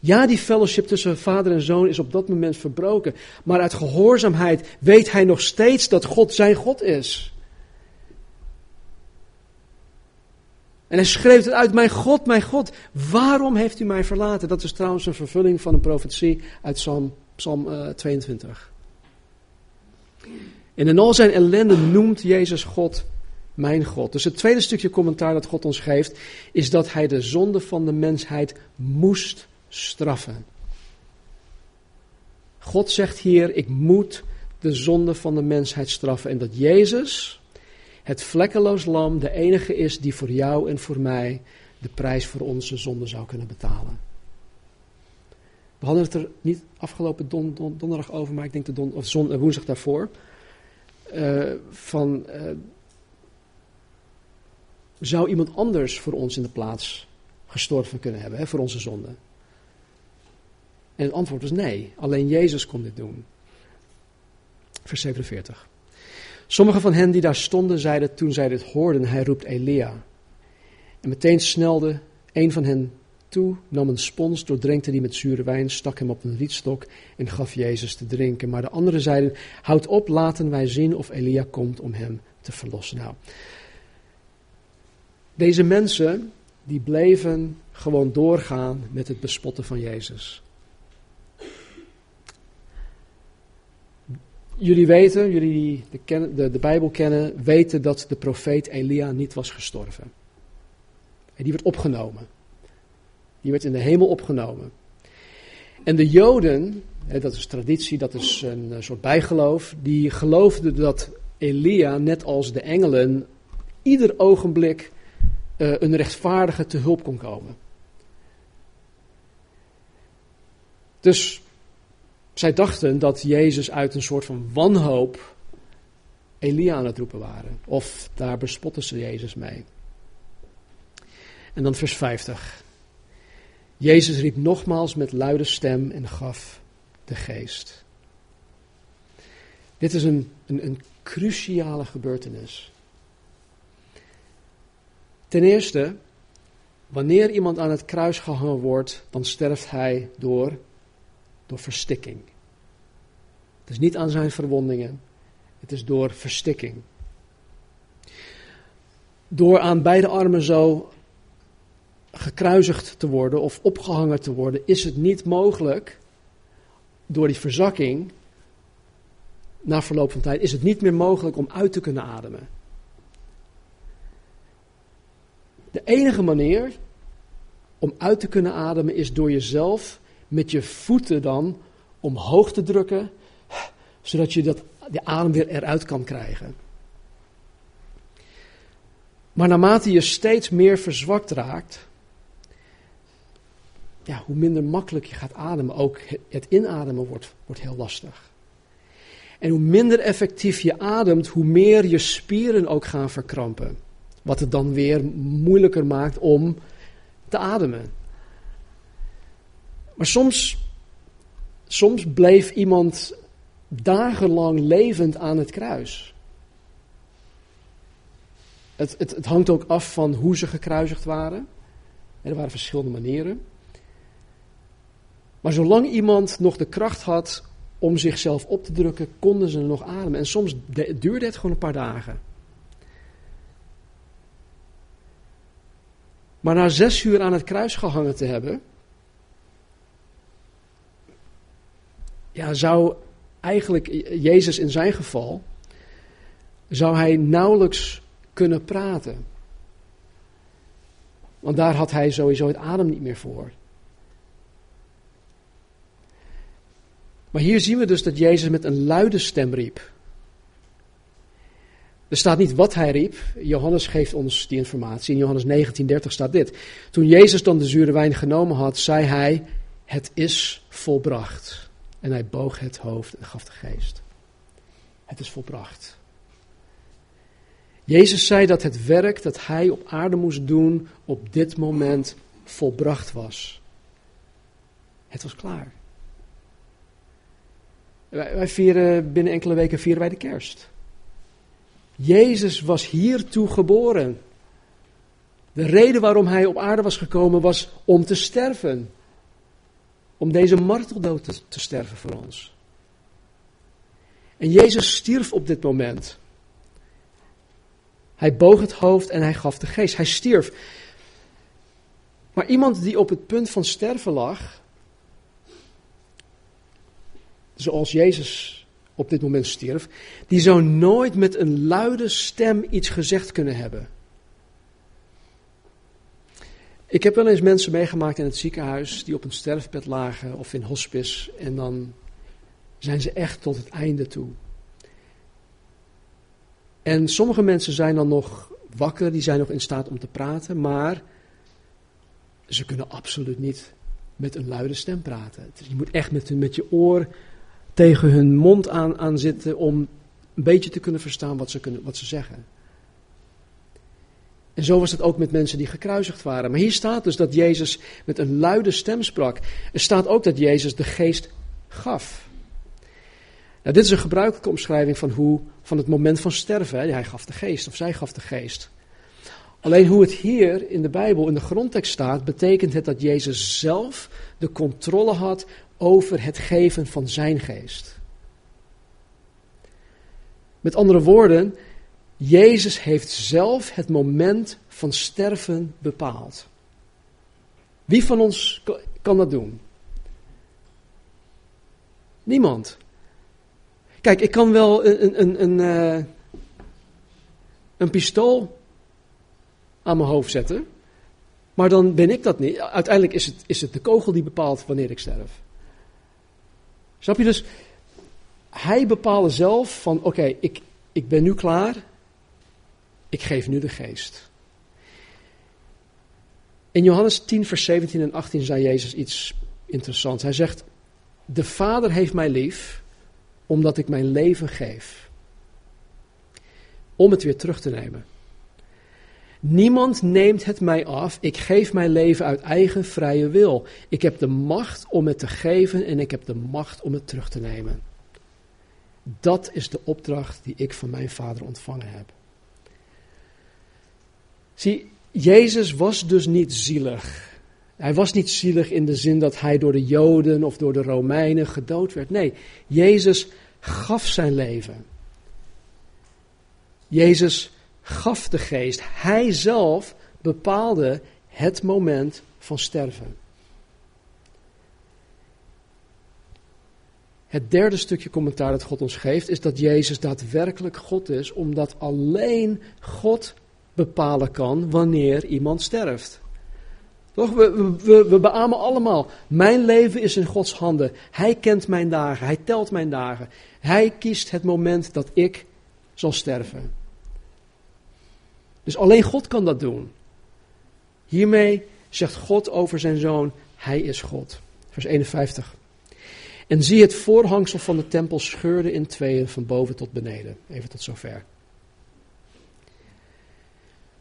Ja, die fellowship tussen vader en zoon is op dat moment verbroken. Maar uit gehoorzaamheid weet hij nog steeds dat God zijn God is. En hij schreef het uit, mijn God, mijn God, waarom heeft u mij verlaten? Dat is trouwens een vervulling van een profetie uit Psalm, Psalm uh, 22. En in al zijn ellende noemt Jezus God mijn God. Dus het tweede stukje commentaar dat God ons geeft, is dat hij de zonde van de mensheid moest straffen. God zegt hier, ik moet de zonde van de mensheid straffen. En dat Jezus het vlekkeloos lam de enige is die voor jou en voor mij de prijs voor onze zonde zou kunnen betalen. We hadden het er niet afgelopen don, donderdag over, maar ik denk de don, of eh, woensdag daarvoor. Uh, van, uh, zou iemand anders voor ons in de plaats gestorven kunnen hebben, hè, voor onze zonde? En het antwoord was nee, alleen Jezus kon dit doen. Vers 47. Sommigen van hen die daar stonden zeiden toen zij dit hoorden, hij roept Elia. En meteen snelde een van hen toe, nam een spons, doordrenkte die met zure wijn, stak hem op een rietstok en gaf Jezus te drinken. Maar de anderen zeiden, houd op, laten wij zien of Elia komt om hem te verlossen. Nou, deze mensen, die bleven gewoon doorgaan met het bespotten van Jezus. Jullie weten, jullie de, de, de Bijbel kennen, weten dat de profeet Elia niet was gestorven. En die werd opgenomen. Die werd in de hemel opgenomen. En de Joden, dat is traditie, dat is een soort bijgeloof, die geloofden dat Elia, net als de engelen, ieder ogenblik uh, een rechtvaardige te hulp kon komen. Dus zij dachten dat Jezus uit een soort van wanhoop Elia aan het roepen waren. Of daar bespotten ze Jezus mee. En dan vers 50. Jezus riep nogmaals met luide stem en gaf de geest. Dit is een, een, een cruciale gebeurtenis. Ten eerste, wanneer iemand aan het kruis gehangen wordt, dan sterft hij door, door verstikking. Het is niet aan zijn verwondingen, het is door verstikking. Door aan beide armen zo gekruisigd te worden of opgehangen te worden, is het niet mogelijk, door die verzakking, na verloop van tijd, is het niet meer mogelijk om uit te kunnen ademen. De enige manier om uit te kunnen ademen is door jezelf met je voeten dan omhoog te drukken, zodat je dat, de adem weer eruit kan krijgen. Maar naarmate je steeds meer verzwakt raakt, ja, hoe minder makkelijk je gaat ademen, ook het inademen wordt, wordt heel lastig. En hoe minder effectief je ademt, hoe meer je spieren ook gaan verkrampen. Wat het dan weer moeilijker maakt om te ademen. Maar soms, soms bleef iemand dagenlang levend aan het kruis. Het, het, het hangt ook af van hoe ze gekruisigd waren. Er waren verschillende manieren. Maar zolang iemand nog de kracht had om zichzelf op te drukken, konden ze nog ademen. En soms duurde het gewoon een paar dagen. Maar na zes uur aan het kruis gehangen te hebben, ja, zou eigenlijk Jezus in zijn geval, zou hij nauwelijks kunnen praten. Want daar had hij sowieso het adem niet meer voor. Maar hier zien we dus dat Jezus met een luide stem riep. Er staat niet wat hij riep. Johannes geeft ons die informatie. In Johannes 19:30 staat dit. Toen Jezus dan de zure wijn genomen had, zei hij: Het is volbracht. En hij boog het hoofd en gaf de geest. Het is volbracht. Jezus zei dat het werk dat hij op aarde moest doen op dit moment volbracht was. Het was klaar. Wij, vieren binnen enkele weken vieren wij de kerst. Jezus was hiertoe geboren. De reden waarom hij op aarde was gekomen was om te sterven. Om deze marteldood te, te sterven voor ons. En Jezus stierf op dit moment. Hij boog het hoofd en hij gaf de geest. Hij stierf. Maar iemand die op het punt van sterven lag, zoals Jezus op dit moment stierf, die zou nooit met een luide stem iets gezegd kunnen hebben. Ik heb wel eens mensen meegemaakt in het ziekenhuis die op een sterfbed lagen of in hospice en dan zijn ze echt tot het einde toe. En sommige mensen zijn dan nog wakker, die zijn nog in staat om te praten, maar ze kunnen absoluut niet met een luide stem praten. Je moet echt met, met je oor tegen hun mond aan, aan zitten om een beetje te kunnen verstaan wat ze, kunnen, wat ze zeggen. En zo was het ook met mensen die gekruisigd waren. Maar hier staat dus dat Jezus met een luide stem sprak. Er staat ook dat Jezus de geest gaf. Nou, dit is een gebruikelijke omschrijving van, hoe, van het moment van sterven. Hij gaf de geest of zij gaf de geest. Alleen hoe het hier in de Bijbel, in de grondtekst staat, betekent het dat Jezus zelf de controle had over het geven van zijn geest. Met andere woorden, Jezus heeft zelf het moment van sterven bepaald. Wie van ons kan dat doen? Niemand. Kijk, ik kan wel een, een, een, een, eh, een pistool aan mijn hoofd zetten, maar dan ben ik dat niet. Uiteindelijk is het, is het de kogel die bepaalt wanneer ik sterf. Snap je dus? Hij bepaalde zelf van oké, ik, ik ben nu klaar. Ik geef nu de geest. In Johannes 10, vers 17 en 18 zei Jezus iets interessants. Hij zegt: De Vader heeft mij lief, omdat ik mijn leven geef. Om het weer terug te nemen. Niemand neemt het mij af. Ik geef mijn leven uit eigen vrije wil. Ik heb de macht om het te geven en ik heb de macht om het terug te nemen. Dat is de opdracht die ik van mijn vader ontvangen heb. Zie, Jezus was dus niet zielig. Hij was niet zielig in de zin dat hij door de Joden of door de Romeinen gedood werd. Nee, Jezus gaf zijn leven. Jezus gaf de geest. Hij zelf bepaalde het moment van sterven. Het derde stukje commentaar dat God ons geeft is dat Jezus daadwerkelijk God is, omdat alleen God bepalen kan wanneer iemand sterft. Toch? We, we, we beamen allemaal. Mijn leven is in Gods handen. Hij kent mijn dagen. Hij telt mijn dagen. Hij kiest het moment dat ik zal sterven. Dus alleen God kan dat doen. Hiermee zegt God over zijn zoon: Hij is God. Vers 51. En zie het voorhangsel van de tempel scheurde in tweeën van boven tot beneden. Even tot zover.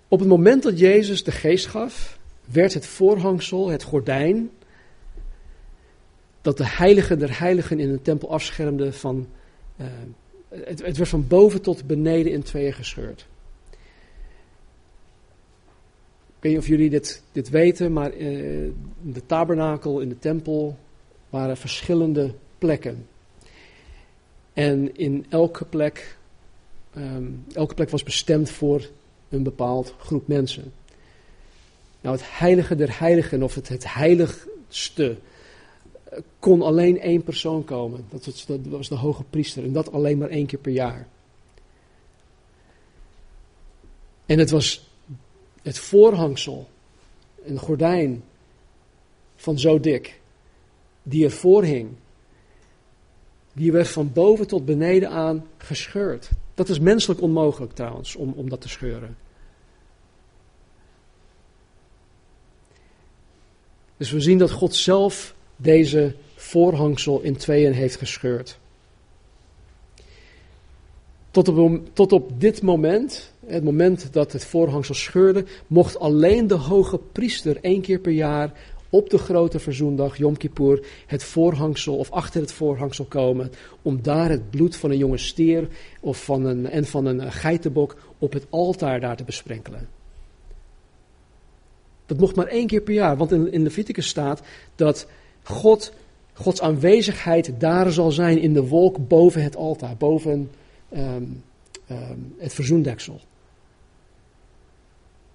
Op het moment dat Jezus de geest gaf, werd het voorhangsel, het gordijn, dat de heilige der heiligen in de tempel afschermde, van, uh, het, het werd van boven tot beneden in tweeën gescheurd. Ik weet niet of jullie dit, dit weten, maar in de tabernakel, in de tempel, waren verschillende plekken. En in elke plek, um, elke plek was bestemd voor een bepaald groep mensen. Nou, het heilige der heiligen, of het, het heiligste, eh, kon alleen één persoon komen. Dat was, dat was de hoge priester. En dat alleen maar één keer per jaar. En het was het voorhangsel, een gordijn van zo dik, die ervoor hing. Die werd van boven tot beneden aan gescheurd. Dat is menselijk onmogelijk trouwens, om, om dat te scheuren. Dus we zien dat God zelf deze voorhangsel in tweeën heeft gescheurd. Tot op, tot op dit moment, het moment dat het voorhangsel scheurde, mocht alleen de hoge priester één keer per jaar op de grote verzoendag, Yom Kippur, het voorhangsel of achter het voorhangsel komen. Om daar het bloed van een jonge stier of van een, en van een geitenbok op het altaar daar te besprenkelen. Dat mocht maar één keer per jaar, want in, in Leviticus staat dat God, Gods aanwezigheid daar zal zijn in de wolk boven het altaar, boven um, um, het verzoendeksel.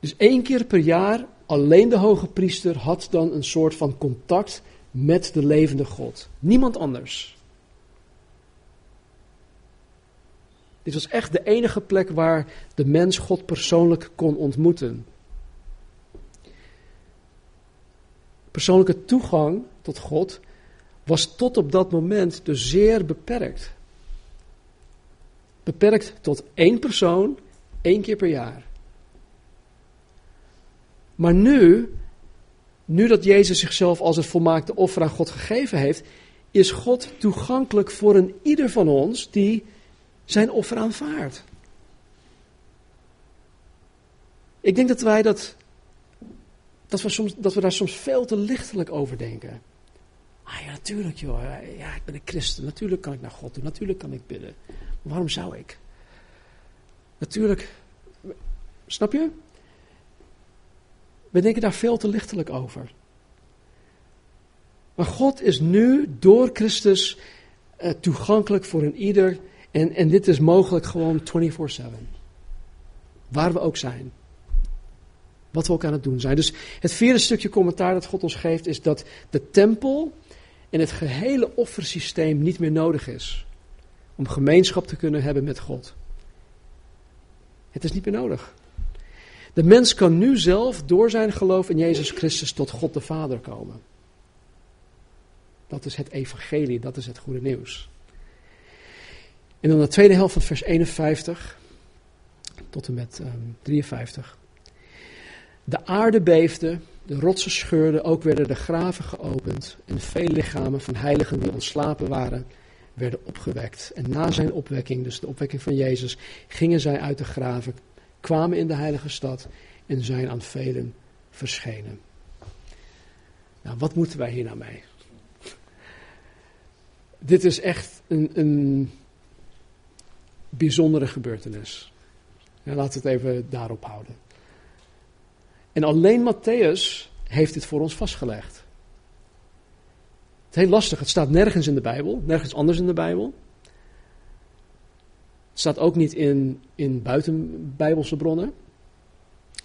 Dus één keer per jaar, alleen de hoge priester had dan een soort van contact met de levende God. Niemand anders. Dit was echt de enige plek waar de mens God persoonlijk kon ontmoeten. Persoonlijke toegang tot God was tot op dat moment dus zeer beperkt. Beperkt tot één persoon, één keer per jaar. Maar nu, nu dat Jezus zichzelf als het volmaakte offer aan God gegeven heeft, is God toegankelijk voor een ieder van ons die zijn offer aanvaardt. Ik denk dat wij dat, dat we, soms, dat we daar soms veel te lichtelijk over denken. Ah ja, natuurlijk joh, ja, ik ben een christen, natuurlijk kan ik naar God toe, natuurlijk kan ik bidden. Maar waarom zou ik? Natuurlijk, snap je? We denken daar veel te lichtelijk over. Maar God is nu door Christus uh, toegankelijk voor een ieder. En, en dit is mogelijk gewoon 24-7. Waar we ook zijn. Wat we ook aan het doen zijn. Dus het vierde stukje commentaar dat God ons geeft is dat de tempel en het gehele offersysteem niet meer nodig is. Om gemeenschap te kunnen hebben met God. Het is niet meer nodig. De mens kan nu zelf door zijn geloof in Jezus Christus tot God de Vader komen. Dat is het evangelie, dat is het goede nieuws. En dan de tweede helft van vers 51 tot en met um, ehm, 53. De aarde beefde, de rotsen scheurden, ook werden de graven geopend en veel lichamen van heiligen die ontslapen waren, werden opgewekt. En na zijn opwekking, dus de opwekking van Jezus, gingen zij uit de graven, kwamen in de heilige stad en zijn aan velen verschenen. Nou, wat moeten wij hier nou mee? Dit is echt een, een bijzondere gebeurtenis. Ja, laten we het even daarop houden. En alleen Matthäus heeft dit voor ons vastgelegd. Het is heel lastig, het staat nergens in de Bijbel, nergens anders in de Bijbel. Staat ook niet in, in buitenbijbelse bronnen.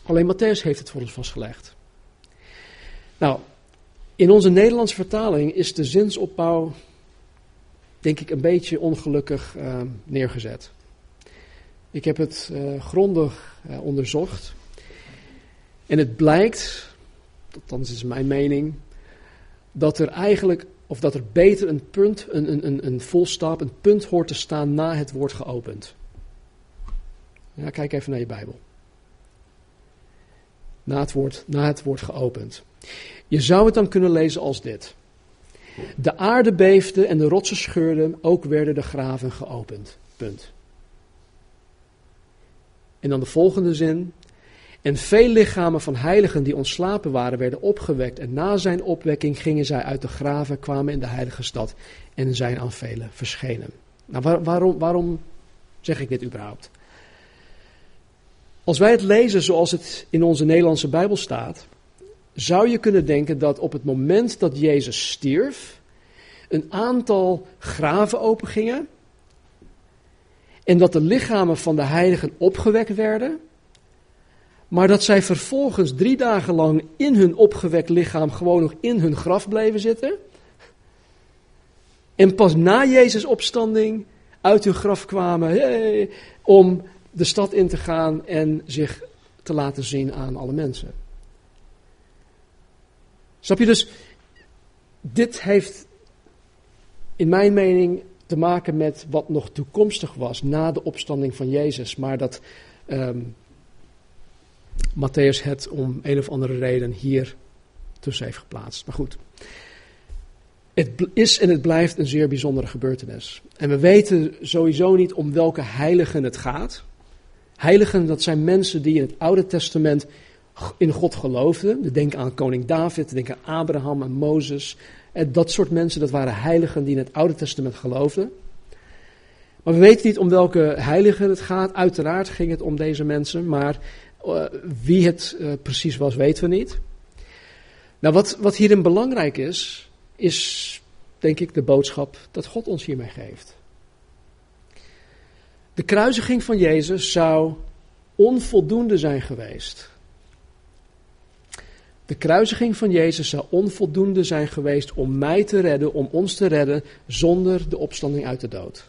Alleen Matthäus heeft het voor ons vastgelegd. Nou, in onze Nederlandse vertaling is de zinsopbouw, denk ik, een beetje ongelukkig uh, neergezet. Ik heb het uh, grondig uh, onderzocht. En het blijkt, althans is mijn mening, dat er eigenlijk, of dat er beter een punt, een, een, een, een volstap, een punt hoort te staan na het woord geopend. Ja, kijk even naar je Bijbel. Na het woord, na het woord geopend. Je zou het dan kunnen lezen als dit. De aarde beefde en de rotsen scheurden, ook werden de graven geopend. Punt. En dan de volgende zin. En veel lichamen van heiligen die ontslapen waren, werden opgewekt. En na zijn opwekking gingen zij uit de graven, kwamen in de heilige stad en zijn aan velen verschenen. Nou, waarom, waarom zeg ik dit überhaupt? Als wij het lezen zoals het in onze Nederlandse Bijbel staat, zou je kunnen denken dat op het moment dat Jezus stierf, een aantal graven opengingen en dat de lichamen van de heiligen opgewekt werden maar dat zij vervolgens drie dagen lang in hun opgewekt lichaam gewoon nog in hun graf bleven zitten. En pas na Jezus' opstanding uit hun graf kwamen hey, om de stad in te gaan en zich te laten zien aan alle mensen. Snap je dus? Dit heeft in mijn mening te maken met wat nog toekomstig was na de opstanding van Jezus. Maar dat um, Matthäus het om een of andere reden hier tussen heeft geplaatst. Maar goed. Het is en het blijft een zeer bijzondere gebeurtenis. En we weten sowieso niet om welke heiligen het gaat. Heiligen, dat zijn mensen die in het Oude Testament in God geloofden. Denk aan koning David, denk aan Abraham en Mozes. En dat soort mensen, dat waren heiligen die in het Oude Testament geloofden. Maar we weten niet om welke heiligen het gaat. Uiteraard ging het om deze mensen, maar wie het uh, precies was, weten we niet. Nou, wat, wat hierin belangrijk is, is denk ik de boodschap dat God ons hiermee geeft. De kruisiging van Jezus zou onvoldoende zijn geweest. De kruisiging van Jezus zou onvoldoende zijn geweest om mij te redden, om ons te redden, zonder de opstanding uit de dood.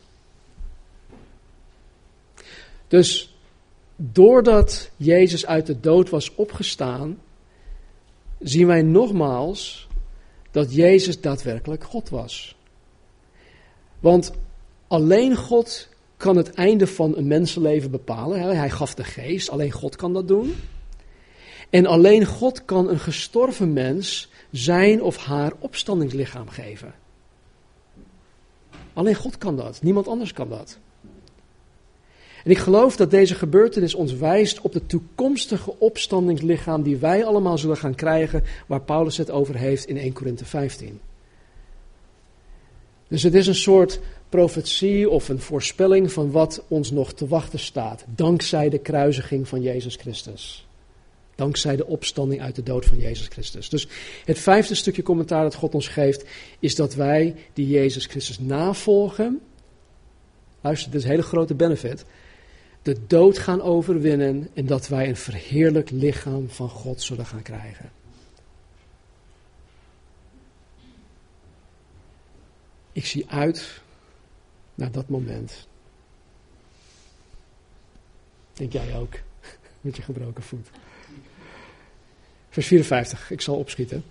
Dus doordat Jezus uit de dood was opgestaan, zien wij nogmaals dat Jezus daadwerkelijk God was. Want alleen God kan het einde van een mensenleven bepalen. Hij gaf de geest, alleen God kan dat doen. En alleen God kan een gestorven mens zijn of haar opstandingslichaam geven. Alleen God kan dat, niemand anders kan dat. En ik geloof dat deze gebeurtenis ons wijst op de toekomstige opstandingslichaam die wij allemaal zullen gaan krijgen, waar Paulus het over heeft in 1 Korinthe 15. Dus het is een soort profetie of een voorspelling van wat ons nog te wachten staat, dankzij de kruisiging van Jezus Christus. Dankzij de opstanding uit de dood van Jezus Christus. Dus het vijfde stukje commentaar dat God ons geeft, is dat wij die Jezus Christus navolgen. Luister, dit is een hele grote benefit. De dood gaan overwinnen en dat wij een verheerlijk lichaam van God zullen gaan krijgen. Ik zie uit naar dat moment. Denk jij ook, met je gebroken voet. Vers 54, ik zal opschieten.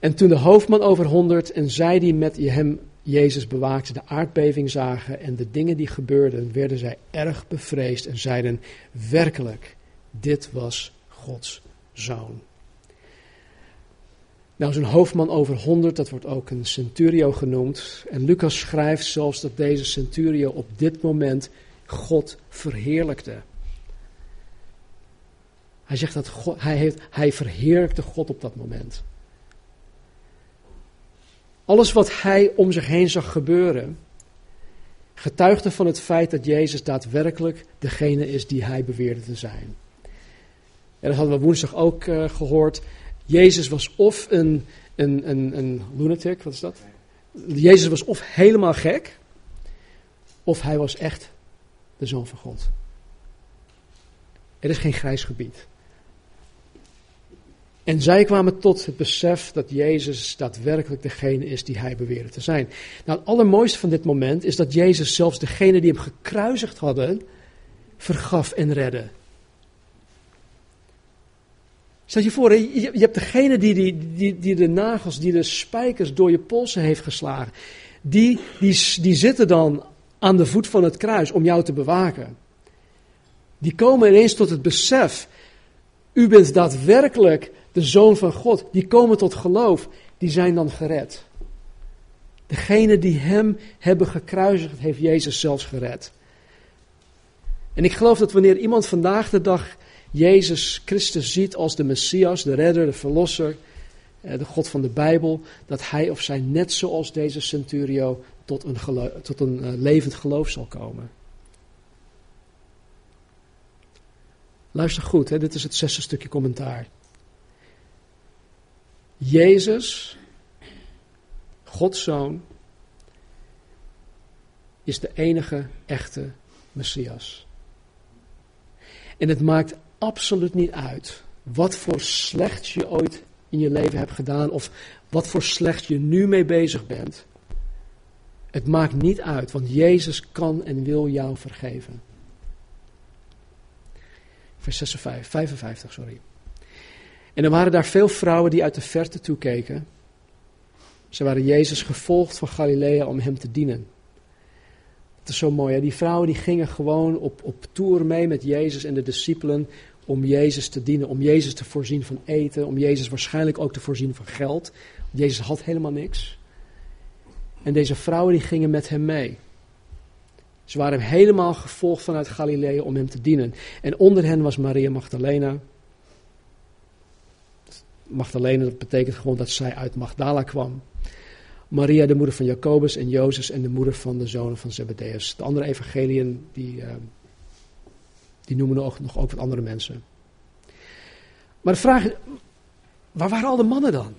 En toen de hoofdman over honderd en zij die met hem Jezus bewaakte de aardbeving zagen en de dingen die gebeurden, werden zij erg bevreesd en zeiden: Werkelijk, dit was Gods zoon. Nou, zo'n hoofdman over honderd, dat wordt ook een centurio genoemd. En Lucas schrijft zelfs dat deze centurio op dit moment God verheerlijkte. Hij zegt dat God, hij, heeft, hij verheerlijkte God op dat moment. Alles wat hij om zich heen zag gebeuren, getuigde van het feit dat Jezus daadwerkelijk degene is die hij beweerde te zijn. En dat hadden we woensdag ook uh, gehoord. Jezus was of een, een, een, een lunatic, wat is dat? Jezus was of helemaal gek, of hij was echt de zoon van God. Er is geen grijs gebied. En zij kwamen tot het besef dat Jezus daadwerkelijk degene is die hij beweerde te zijn. Nou, het allermooiste van dit moment is dat Jezus zelfs degene die hem gekruisigd hadden, vergaf en redde. Stel je voor, je hebt degene die, die, die, die de nagels, die de spijkers door je polsen heeft geslagen. Die, die, die zitten dan aan de voet van het kruis om jou te bewaken. Die komen ineens tot het besef, u bent daadwerkelijk de Zoon van God, die komen tot geloof, die zijn dan gered. Degene die hem hebben gekruisigd, heeft Jezus zelfs gered. En ik geloof dat wanneer iemand vandaag de dag Jezus Christus ziet als de Messias, de redder, de verlosser, eh, de God van de Bijbel, dat hij of zij net zoals deze centurio tot een, tot een eh, levend geloof zal komen. Luister goed, hè, dit is het zesde stukje commentaar. Jezus, Gods zoon, is de enige echte Messias. En het maakt absoluut niet uit wat voor slecht je ooit in je leven hebt gedaan of wat voor slecht je nu mee bezig bent. Het maakt niet uit, want Jezus kan en wil jou vergeven. Vers 56, 55, sorry. En er waren daar veel vrouwen die uit de verte toekeken. Ze waren Jezus gevolgd van Galilea om hem te dienen. Dat is zo mooi. Hè? Die vrouwen die gingen gewoon op, op tour mee met Jezus en de discipelen om Jezus te dienen. Om Jezus te voorzien van eten. Om Jezus waarschijnlijk ook te voorzien van geld. Jezus had helemaal niks. En deze vrouwen die gingen met hem mee. Ze waren hem helemaal gevolgd vanuit Galilea om hem te dienen. En onder hen was Maria Magdalena, Magdalene, dat betekent gewoon dat zij uit Magdala kwam. Maria, de moeder van Jacobus en Jozef en de moeder van de zonen van Zebedeus. De andere evangeliën, die, uh, die noemen nog, nog ook wat andere mensen. Maar de vraag is, waar waren al de mannen dan?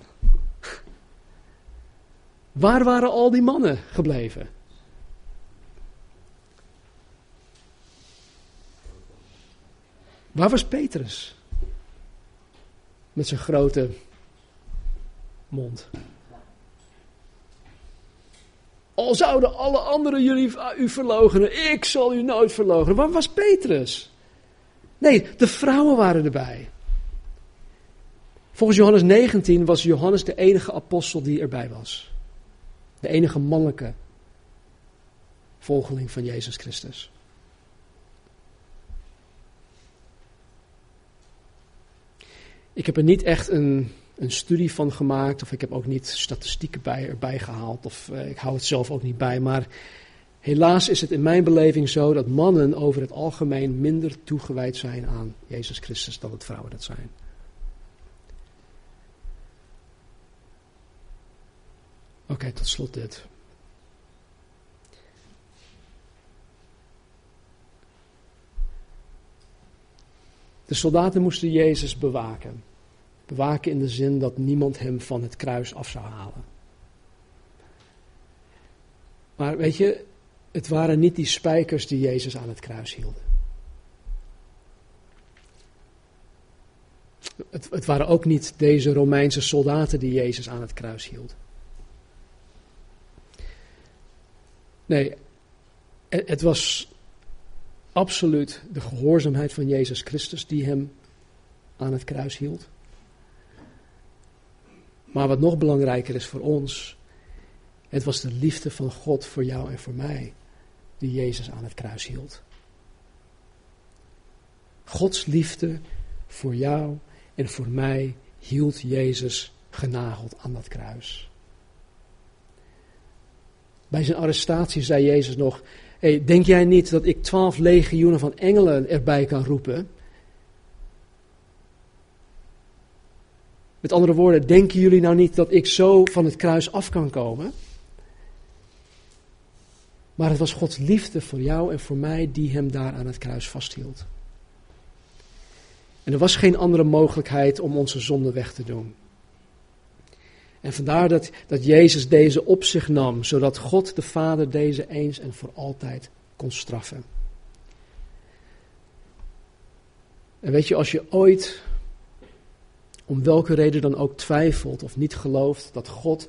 Waar waren al die mannen gebleven? Waar was Petrus? Met zijn grote mond. Al zouden alle anderen jullie u verloochenen, ik zal u nooit verloochenen. Waar was Petrus? Nee, de vrouwen waren erbij. Volgens Johannes 19 was Johannes de enige apostel die erbij was. De enige mannelijke volgeling van Jezus Christus. Ik heb er niet echt een, een studie van gemaakt, of ik heb ook niet statistieken bij, erbij gehaald, of eh, ik hou het zelf ook niet bij. Maar helaas is het in mijn beleving zo dat mannen over het algemeen minder toegewijd zijn aan Jezus Christus dan het vrouwen dat zijn. Oké, tot slot dit. De soldaten moesten Jezus bewaken. Bewaken in de zin dat niemand hem van het kruis af zou halen. Maar weet je, het waren niet die spijkers die Jezus aan het kruis hielden. Het, het, waren ook niet deze Romeinse soldaten die Jezus aan het kruis hielden. Nee, het, het was absoluut de gehoorzaamheid van Jezus Christus die hem aan het kruis hield. Maar wat nog belangrijker is voor ons, het was de liefde van God voor jou en voor mij die Jezus aan het kruis hield. Gods liefde voor jou en voor mij hield Jezus genageld aan dat kruis. Bij zijn arrestatie zei Jezus nog: Denk jij niet dat ik twaalf legioenen van engelen erbij kan roepen? Met andere woorden, denken jullie nou niet dat ik zo van het kruis af kan komen? Maar het was Gods liefde voor jou en voor mij die hem daar aan het kruis vasthield. En er was geen andere mogelijkheid om onze zonde weg te doen. En vandaar dat, dat Jezus deze op zich nam, zodat God de Vader deze eens en voor altijd kon straffen. En weet je, als je ooit, om welke reden dan ook twijfelt of niet gelooft dat God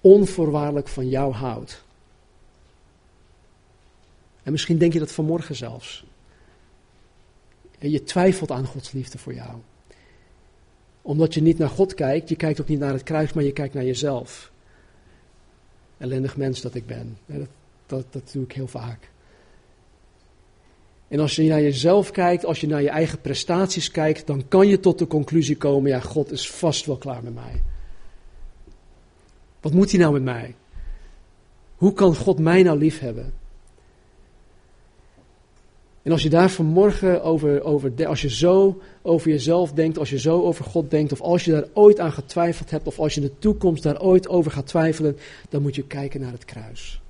onvoorwaardelijk van jou houdt. En misschien denk je dat vanmorgen zelfs. En je twijfelt aan Gods liefde voor jou omdat je niet naar God kijkt, je kijkt ook niet naar het kruis, maar je kijkt naar jezelf. Ellendig mens dat ik ben. Dat, dat, dat doe ik heel vaak. En als je naar jezelf kijkt, als je naar je eigen prestaties kijkt, dan kan je tot de conclusie komen, ja, God is vast wel klaar met mij. Wat moet hij nou met mij? Hoe kan God mij nou lief hebben? En als je daar vanmorgen over, over, als je zo over jezelf denkt, als je zo over God denkt, of als je daar ooit aan getwijfeld hebt, of als je in de toekomst daar ooit over gaat twijfelen, dan moet je kijken naar het kruis.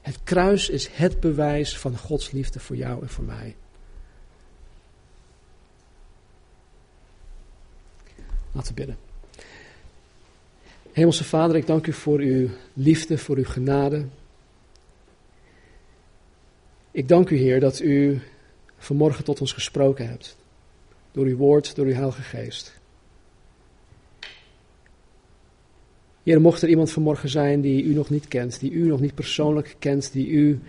Het kruis is het bewijs van Gods liefde voor jou en voor mij. Laten we bidden. Hemelse Vader, ik dank u voor uw liefde, voor uw genade. Ik dank u, Heer, dat u vanmorgen tot ons gesproken hebt. Door uw woord, door uw Heilige Geest. Heer, mocht er iemand vanmorgen zijn die u nog niet kent, die u nog niet persoonlijk kent, die u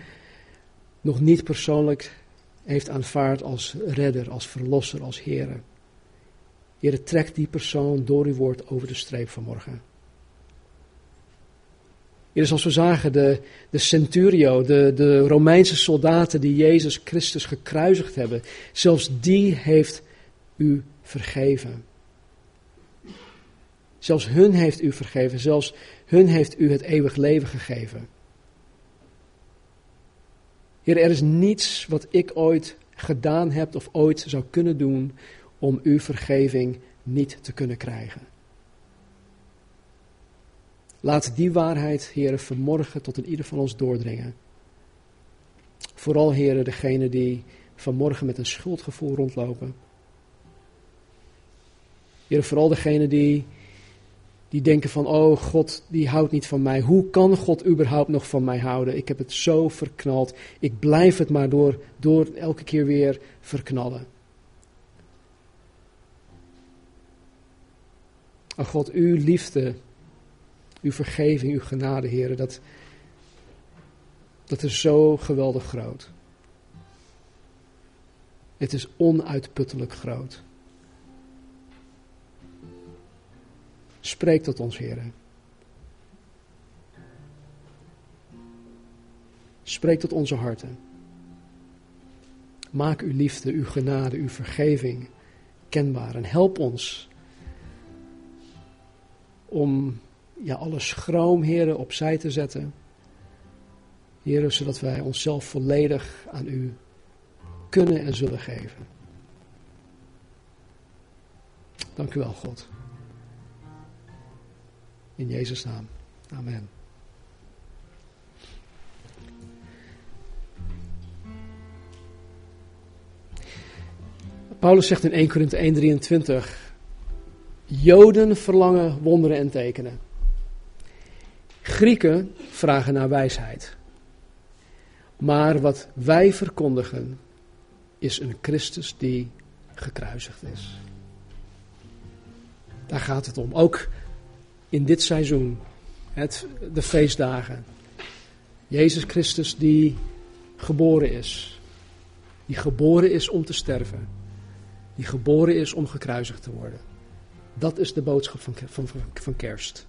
nog niet persoonlijk heeft aanvaard als redder, als verlosser, als Heer. Heer, trek die persoon door uw woord over de streep vanmorgen. Heer, zoals we zagen, de, de centurio, de, de Romeinse soldaten die Jezus Christus gekruisigd hebben, zelfs die heeft u vergeven. Zelfs hun heeft u vergeven, zelfs hun heeft u het eeuwig leven gegeven. Heer, er is niets wat ik ooit gedaan heb of ooit zou kunnen doen om uw vergeving niet te kunnen krijgen. Laat die waarheid, heren, vanmorgen tot in ieder van ons doordringen. Vooral, heren, degene die vanmorgen met een schuldgevoel rondlopen. Heren, vooral degene die, die denken van, oh God, die houdt niet van mij. Hoe kan God überhaupt nog van mij houden? Ik heb het zo verknald. Ik blijf het maar door, door elke keer weer verknallen. Oh God, uw liefde uw vergeving, uw genade, heren, dat, dat is zo geweldig groot. Het is onuitputtelijk groot. Spreek tot ons, heren. Spreek tot onze harten. Maak uw liefde, uw genade, uw vergeving kenbaar. En help ons om ja, alle schroom, heren, opzij te zetten. Heren, zodat wij onszelf volledig aan u kunnen en zullen geven. Dank u wel, God. In Jezus' naam. Amen. Paulus zegt in 1 Korinthe 1:23: Joden verlangen wonderen en tekenen. Grieken vragen naar wijsheid. Maar wat wij verkondigen is een Christus die gekruisigd is. Daar gaat het om. Ook in dit seizoen, het, de feestdagen. Jezus Christus die geboren is. Die geboren is om te sterven. Die geboren is om gekruisigd te worden. Dat is de boodschap van, van, van kerst.